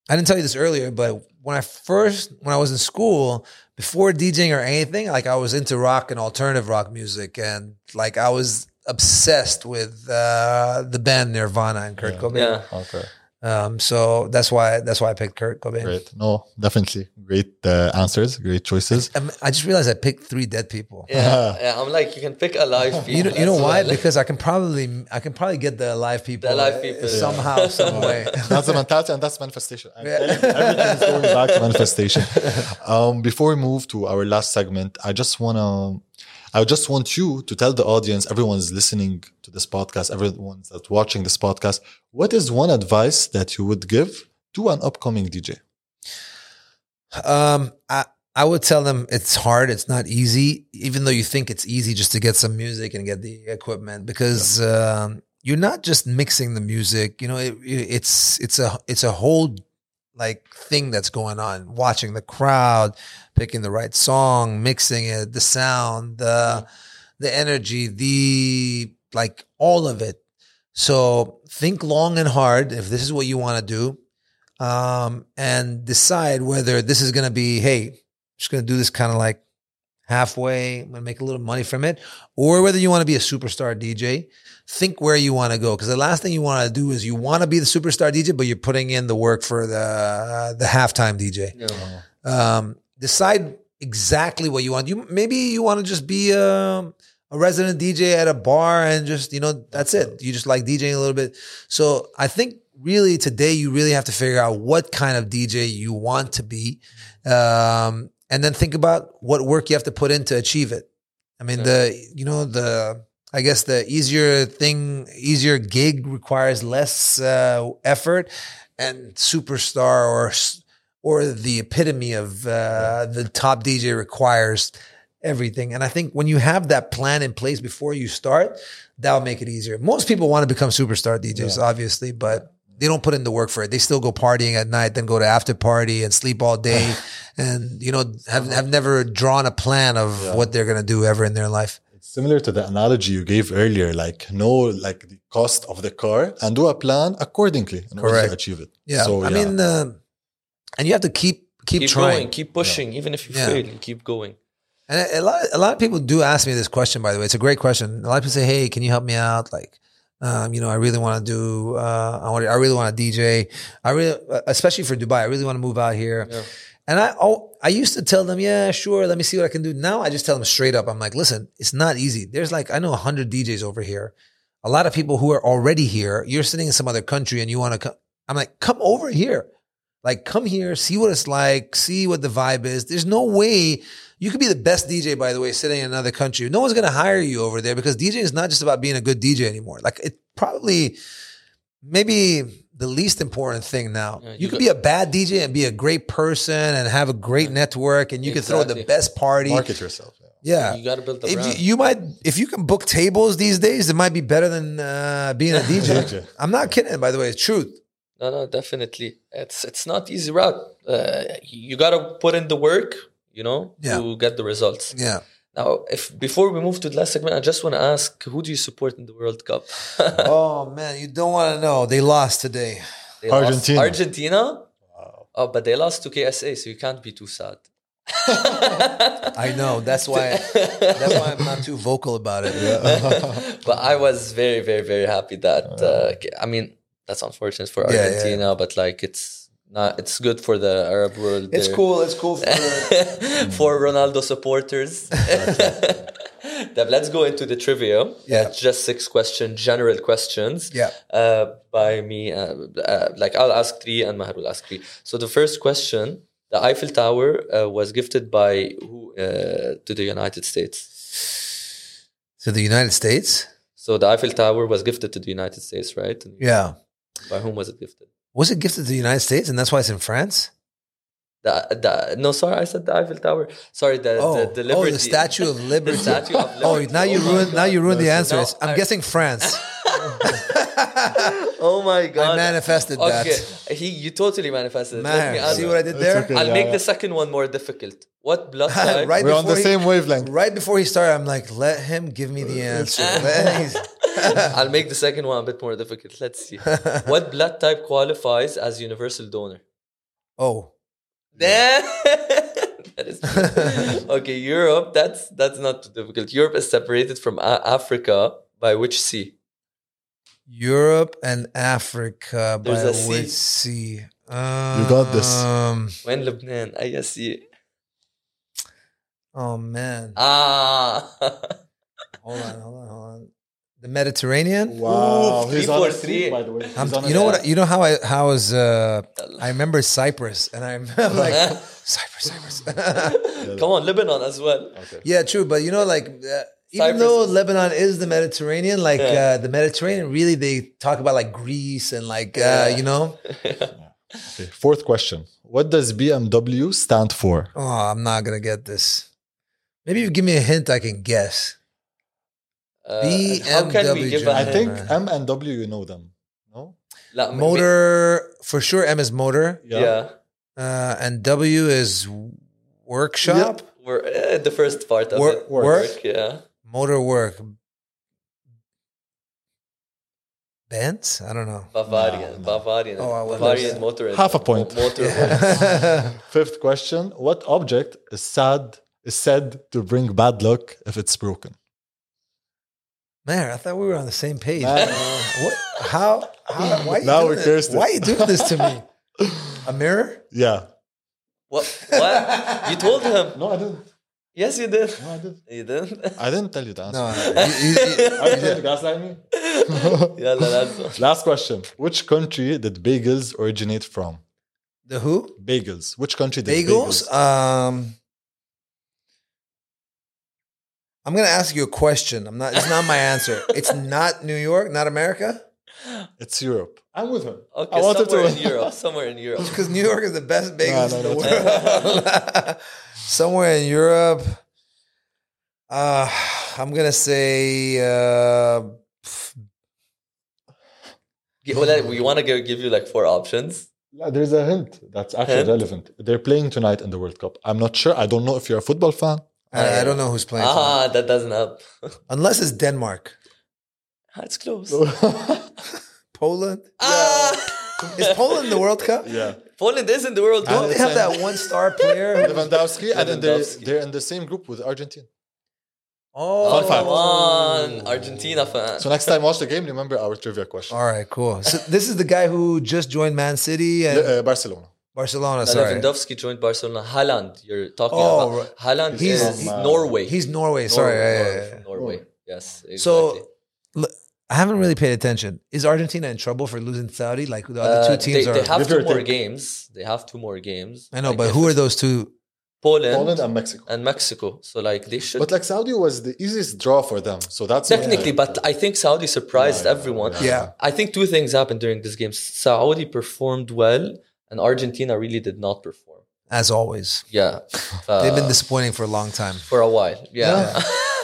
Speaker 1: I didn't tell you this earlier, but when I first when I was in school before DJing or anything, like I was into rock and alternative rock music, and like I was obsessed with uh, the band Nirvana and Kurt
Speaker 3: Yeah.
Speaker 1: Cobain.
Speaker 2: Yeah.
Speaker 3: Okay,
Speaker 1: Um, so that's why that's why I picked Kurt Cobain.
Speaker 3: great. No, definitely great uh, answers, great choices.
Speaker 1: I, I just realized I picked three dead people.
Speaker 2: Yeah, *laughs* yeah, I'm like, you can pick alive people.
Speaker 1: You know, you know why?
Speaker 2: well. *laughs*
Speaker 1: Because I can probably I can probably get the alive people,
Speaker 2: The alive
Speaker 1: uh,
Speaker 2: people, yeah.
Speaker 1: somehow, *laughs* some way.
Speaker 3: That's the mentality, and that's manifestation. I'm telling you, Everything is going back to manifestation. Um, before we move to our last segment, I just wanna, I just want you to tell the audience, everyone's listening to this podcast, everyone's that's watching this podcast, what is one advice that you would give to an upcoming DJ?
Speaker 1: Um, I I would tell them it's hard. It's not easy, even though you think it's easy just to get some music and get the equipment because um, you're not just mixing the music. You know, it, it's it's a it's a whole like thing that's going on. Watching the crowd, picking the right song, mixing it, the sound, the the energy, the like all of it. So think long and hard if this is what you want to do, um, and decide whether this is going to be, hey, I'm just going to do this kind of like halfway. I'm to make a little money from it, or whether you want to be a superstar DJ. Think where you want to go because the last thing you want to do is you want to be the superstar DJ, but you're putting in the work for the uh, the halftime DJ. Um, decide exactly what you want. You maybe you want to just be um, a resident DJ at a bar and just you know that's it. You just like DJing a little bit. So I think really today you really have to figure out what kind of DJ you want to be, um, and then think about what work you have to put in to achieve it. I mean the you know the I guess the easier thing, easier gig requires less uh, effort, and superstar or or the epitome of uh, the top DJ requires everything. And I think when you have that plan in place before you start, that'll make it easier. Most people want to become superstar DJs, obviously, but they don't put in the work for it. They still go partying at night, then go to after party and sleep all day, *laughs* and you know have have never drawn a plan of what they're gonna do ever in their life.
Speaker 3: It's similar to the analogy you gave earlier, like know like the cost of the car and do a plan accordingly in order to achieve it.
Speaker 1: Yeah,
Speaker 3: So,
Speaker 1: I mean, uh, and you have to keep keep,
Speaker 2: Keep
Speaker 1: trying.
Speaker 2: going, keep pushing. Even if you
Speaker 1: Yeah.
Speaker 2: fail, you keep going.
Speaker 1: And a, a lot, a lot of people do ask me this question. By the way, it's a great question. A lot of people say, "Hey, can you help me out?" Like, um, you know, I really want to do. Uh, I want. I really want to DJ. I really, especially for Dubai. I really want to move out here.
Speaker 2: Yeah.
Speaker 1: And I, oh, I used to tell them, "Yeah, sure. Let me see what I can do." Now I just tell them straight up. I'm like, "Listen, it's not easy. There's like I know hundred DJs over here. A lot of people who are already here. You're sitting in some other country and you want to come. I'm like, come over here." Like, come here, see what it's like, see what the vibe is. There's no way you could be the best DJ, by the way, sitting in another country. No one's going to hire you over there because DJ is not just about being a good DJ anymore. Like, it probably, maybe the least important thing now.
Speaker 2: Yeah,
Speaker 1: you,
Speaker 2: you
Speaker 1: could
Speaker 2: got-
Speaker 1: be a bad DJ and be a great person and have a great network and you could throw the best party.
Speaker 3: market yourself. yeah.
Speaker 1: Yeah.
Speaker 2: You got to build the
Speaker 1: If you, you might, if you can book tables these days, it might be better than uh, being a *laughs* DJ.
Speaker 3: DJ.
Speaker 1: I'm not kidding, by the way. It's truth.
Speaker 2: No, no, definitely. It's it's not easy route. Uh, you got to put in the work, you know,
Speaker 1: Yeah.
Speaker 2: to get the results.
Speaker 1: Yeah.
Speaker 2: Now, if before we move to the last segment, I just want to ask, who do you support in the World Cup? *laughs*
Speaker 1: oh man, you don't want to know. They lost today.
Speaker 2: They lost-
Speaker 3: Argentina.
Speaker 2: Argentina. Oh, but they lost to KSA, so you can't be too sad. *laughs*
Speaker 1: I know. That's why. that's why I'm not too vocal about it. *laughs*
Speaker 2: but I was very, very, very happy that. Uh, I mean, that's unfortunate for
Speaker 1: Yeah, yeah.
Speaker 2: Argentina, but like it's not. It's good for the Arab world.
Speaker 1: It's
Speaker 2: They're-
Speaker 1: cool. It's cool for. *laughs*
Speaker 2: for Ronaldo supporters. *laughs* Let's go into the trivia.
Speaker 1: Yeah.
Speaker 2: It's just six questions, general questions.
Speaker 1: Yeah.
Speaker 2: Uh, by me, uh, uh, like I'll ask three and Maher will ask three. So the first question: the Eiffel Tower uh, was gifted by who uh, to the United States?
Speaker 1: to the United States.
Speaker 2: So the Eiffel Tower was gifted to the United States, right?
Speaker 1: Yeah.
Speaker 2: By whom was it gifted?
Speaker 1: Was it gifted to the United States, and that's why it's in France?
Speaker 2: The, the, no, sorry, I said the Eiffel Tower. Sorry, the
Speaker 1: oh, oh,
Speaker 2: the, the
Speaker 1: oh, the Statue of *laughs* Liberty.
Speaker 2: The Statue of
Speaker 1: Oh,
Speaker 2: Liberty.
Speaker 1: now you oh
Speaker 2: my
Speaker 1: ruined. Now you ruined the answer.
Speaker 2: No,
Speaker 1: I'm
Speaker 2: I-
Speaker 1: guessing France. *laughs* *laughs*
Speaker 2: Oh my god!
Speaker 1: I manifested that.
Speaker 2: He you totally manifested. it. Me
Speaker 1: Man, see what I did there?
Speaker 3: Okay,
Speaker 2: I'll
Speaker 3: Yeah,
Speaker 2: make
Speaker 3: yeah.
Speaker 2: the second one more difficult. What blood type?
Speaker 1: right
Speaker 3: We're on the
Speaker 1: he,
Speaker 3: same wavelength.
Speaker 1: Right before he started, I'm like, let him give me the uh, answer. Let- he's- *laughs*
Speaker 2: I'll make the second one a bit more difficult. Let's see. *laughs* what blood type qualifies as universal donor?
Speaker 1: oh, *laughs*
Speaker 2: that is okay. Europe. That's that's not too difficult. Europe is separated from A- Africa by which sea?
Speaker 1: Europe and Africa
Speaker 2: There's
Speaker 1: by
Speaker 2: a sea.
Speaker 1: which sea?
Speaker 3: You got this.
Speaker 1: Um,
Speaker 2: When Lebanon. I see.
Speaker 1: oh man,
Speaker 2: Ah.
Speaker 1: hold on, hold on, hold on. The Mediterranean.
Speaker 3: Wow,
Speaker 2: Ooh,
Speaker 3: he's
Speaker 2: three
Speaker 3: on
Speaker 2: for
Speaker 3: a
Speaker 2: three.
Speaker 3: seat, by the way.
Speaker 1: I'm, you know what? You know how I how I was. Uh, I remember Cyprus, and I'm, I'm like *laughs* Cyprus, Cyprus.
Speaker 2: Come on, Lebanon as well.
Speaker 1: yeah, true, but you know, like uh, even
Speaker 2: Cyprus
Speaker 1: though
Speaker 2: is-
Speaker 1: Lebanon is the Mediterranean, like
Speaker 2: Yeah.
Speaker 1: uh, the Mediterranean, really they talk about like Greece and like uh,
Speaker 2: Yeah.
Speaker 1: you know. *laughs*
Speaker 3: Okay, Fourth question. What does BMW stand for?
Speaker 1: Oh, I'm not gonna get this. Maybe you give me a hint, I can guess.
Speaker 2: Uh, and how can we
Speaker 1: BMW
Speaker 2: give a
Speaker 3: I
Speaker 1: John.
Speaker 3: think? M and W, you know them. No?
Speaker 2: لا, maybe-
Speaker 1: Motor for sure. M is motor,
Speaker 2: Yeah.
Speaker 1: uh, and W is workshop.
Speaker 2: We're uh, the first part of
Speaker 1: Work-
Speaker 2: it.
Speaker 1: work?
Speaker 2: Yeah.
Speaker 1: Motor work. Benz? I don't know.
Speaker 2: Bavarian.
Speaker 3: No, no.
Speaker 2: Bavarian.
Speaker 1: Oh, I
Speaker 2: Bavarian motor.
Speaker 3: Half a point.
Speaker 2: mo- Motor. *laughs* *laughs*
Speaker 3: Fifth question. What object is sad is said to bring bad luck if it's broken?
Speaker 1: Man, I thought we were on the same page.
Speaker 3: Man.
Speaker 1: Uh, what? How? How? *laughs* Why? Are you
Speaker 3: Now
Speaker 1: doing
Speaker 3: we're
Speaker 1: this? Why are you doing this to me? *laughs* A mirror?
Speaker 3: Yeah.
Speaker 2: what? What? You told him.
Speaker 3: No, I didn't.
Speaker 2: Yes, you did.
Speaker 3: No, I didn't.
Speaker 2: You did.
Speaker 3: I didn't tell you the answer.
Speaker 1: No. *laughs* you- you- you-
Speaker 3: Are you trying to gaslight me?
Speaker 2: yeah, that's
Speaker 3: Last question. Which country did bagels originate from?
Speaker 1: the who?
Speaker 3: Bagels. Which country did
Speaker 1: Bagels.
Speaker 3: bagels?
Speaker 1: Um, I'm gonna ask you a question. I'm not. It's not my answer. It's *laughs* not New York, not America,
Speaker 3: It's Europe. I'm with him.
Speaker 2: okay.
Speaker 3: I wanted
Speaker 2: somewhere
Speaker 3: to-
Speaker 2: in Europe. *laughs* Somewhere in Europe.
Speaker 1: because New York is the best bagels
Speaker 3: No, no,
Speaker 1: in the world. *laughs* Somewhere in Europe. Uh, I'm gonna say. Uh,
Speaker 2: Well, we want to give, give you like four options.
Speaker 3: Yeah, there's a hint that's actually
Speaker 2: Hint?
Speaker 3: relevant. They're playing tonight in the World Cup. I'm not sure. I don't know if you're a football fan.
Speaker 1: I, I don't know who's playing. for them.
Speaker 2: Ah, that doesn't help. *laughs*
Speaker 1: Unless it's Denmark,
Speaker 2: That's close. *laughs*
Speaker 1: Poland.
Speaker 2: Ah, *laughs*
Speaker 1: Is Poland the World Cup?
Speaker 3: yeah.
Speaker 2: Poland is in the World
Speaker 3: And
Speaker 1: Don't
Speaker 2: Cup.
Speaker 1: they have that one star player?
Speaker 3: Lewandowski, and then they're, they're in the same group with Argentina.
Speaker 1: Oh,
Speaker 3: Fun fact.
Speaker 2: Come on, Argentina fan.
Speaker 3: So next time watch the game, remember our trivia question.
Speaker 1: All right, cool. So this is the guy who just joined Man City and
Speaker 3: Uh, Barcelona.
Speaker 1: Barcelona.
Speaker 2: Uh,
Speaker 1: Sorry,
Speaker 2: Lewandowski joined Barcelona. Haaland, you're talking
Speaker 1: Oh,
Speaker 2: about.
Speaker 1: right.
Speaker 2: Haaland
Speaker 1: He's-
Speaker 2: is
Speaker 3: From, uh,
Speaker 2: Norway.
Speaker 1: he's Norway. Sorry,
Speaker 2: Norway,
Speaker 1: yeah, yeah, yeah.
Speaker 2: Norway. Yes, exactly.
Speaker 1: So look, I haven't really paid attention. Is Argentina in trouble for losing Saudi? Like the other
Speaker 2: Uh,
Speaker 1: two teams
Speaker 2: they,
Speaker 1: are.
Speaker 2: they have two more games. They have two more games.
Speaker 1: I know,
Speaker 2: Like,
Speaker 1: but who are those two?
Speaker 2: Poland,
Speaker 3: Poland and Mexico.
Speaker 2: and Mexico. So like they should
Speaker 3: But like Saudi was the easiest draw for them. So that's
Speaker 2: technically. But I think Saudi surprised
Speaker 3: Yeah, yeah,
Speaker 2: everyone.
Speaker 3: yeah.
Speaker 1: Yeah.
Speaker 2: I think two things happened during this game. Saudi performed well, and Argentina really did not perform.
Speaker 1: As always,
Speaker 2: Yeah, *laughs*
Speaker 1: they've been disappointing for a long time.
Speaker 2: for a while. Yeah. *laughs*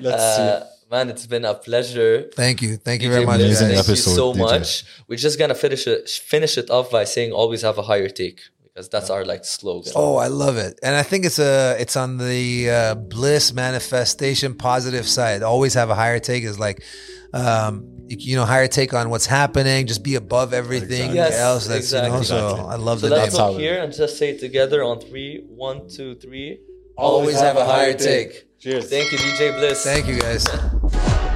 Speaker 3: Let's
Speaker 2: Uh, Man, it's been a pleasure.
Speaker 1: Thank you, thank you
Speaker 2: DJ
Speaker 1: very much.
Speaker 2: Blaze,
Speaker 3: Amazing.
Speaker 2: Thank
Speaker 3: episode,
Speaker 2: you so
Speaker 3: DJ.
Speaker 2: much. We're just gonna finish it finish it off by saying always have a higher take because that's our like slogan.
Speaker 1: Oh, I love it, and I think it's a it's on the uh, bliss manifestation positive side. Always have a higher take is like, um, you, you know, higher take on what's happening. Just be above everything
Speaker 3: Exactly.
Speaker 2: Yes,
Speaker 1: else. That's you know.
Speaker 2: exactly.
Speaker 1: So
Speaker 3: Exactly.
Speaker 1: I love
Speaker 2: So
Speaker 1: the
Speaker 2: let's
Speaker 1: name.
Speaker 3: how
Speaker 2: look here and just say it together on three one two three One, two, three.
Speaker 1: Always have a higher take.
Speaker 3: Cheers.
Speaker 2: Thank you, DJ Bliss.
Speaker 1: Thank you, guys. *laughs*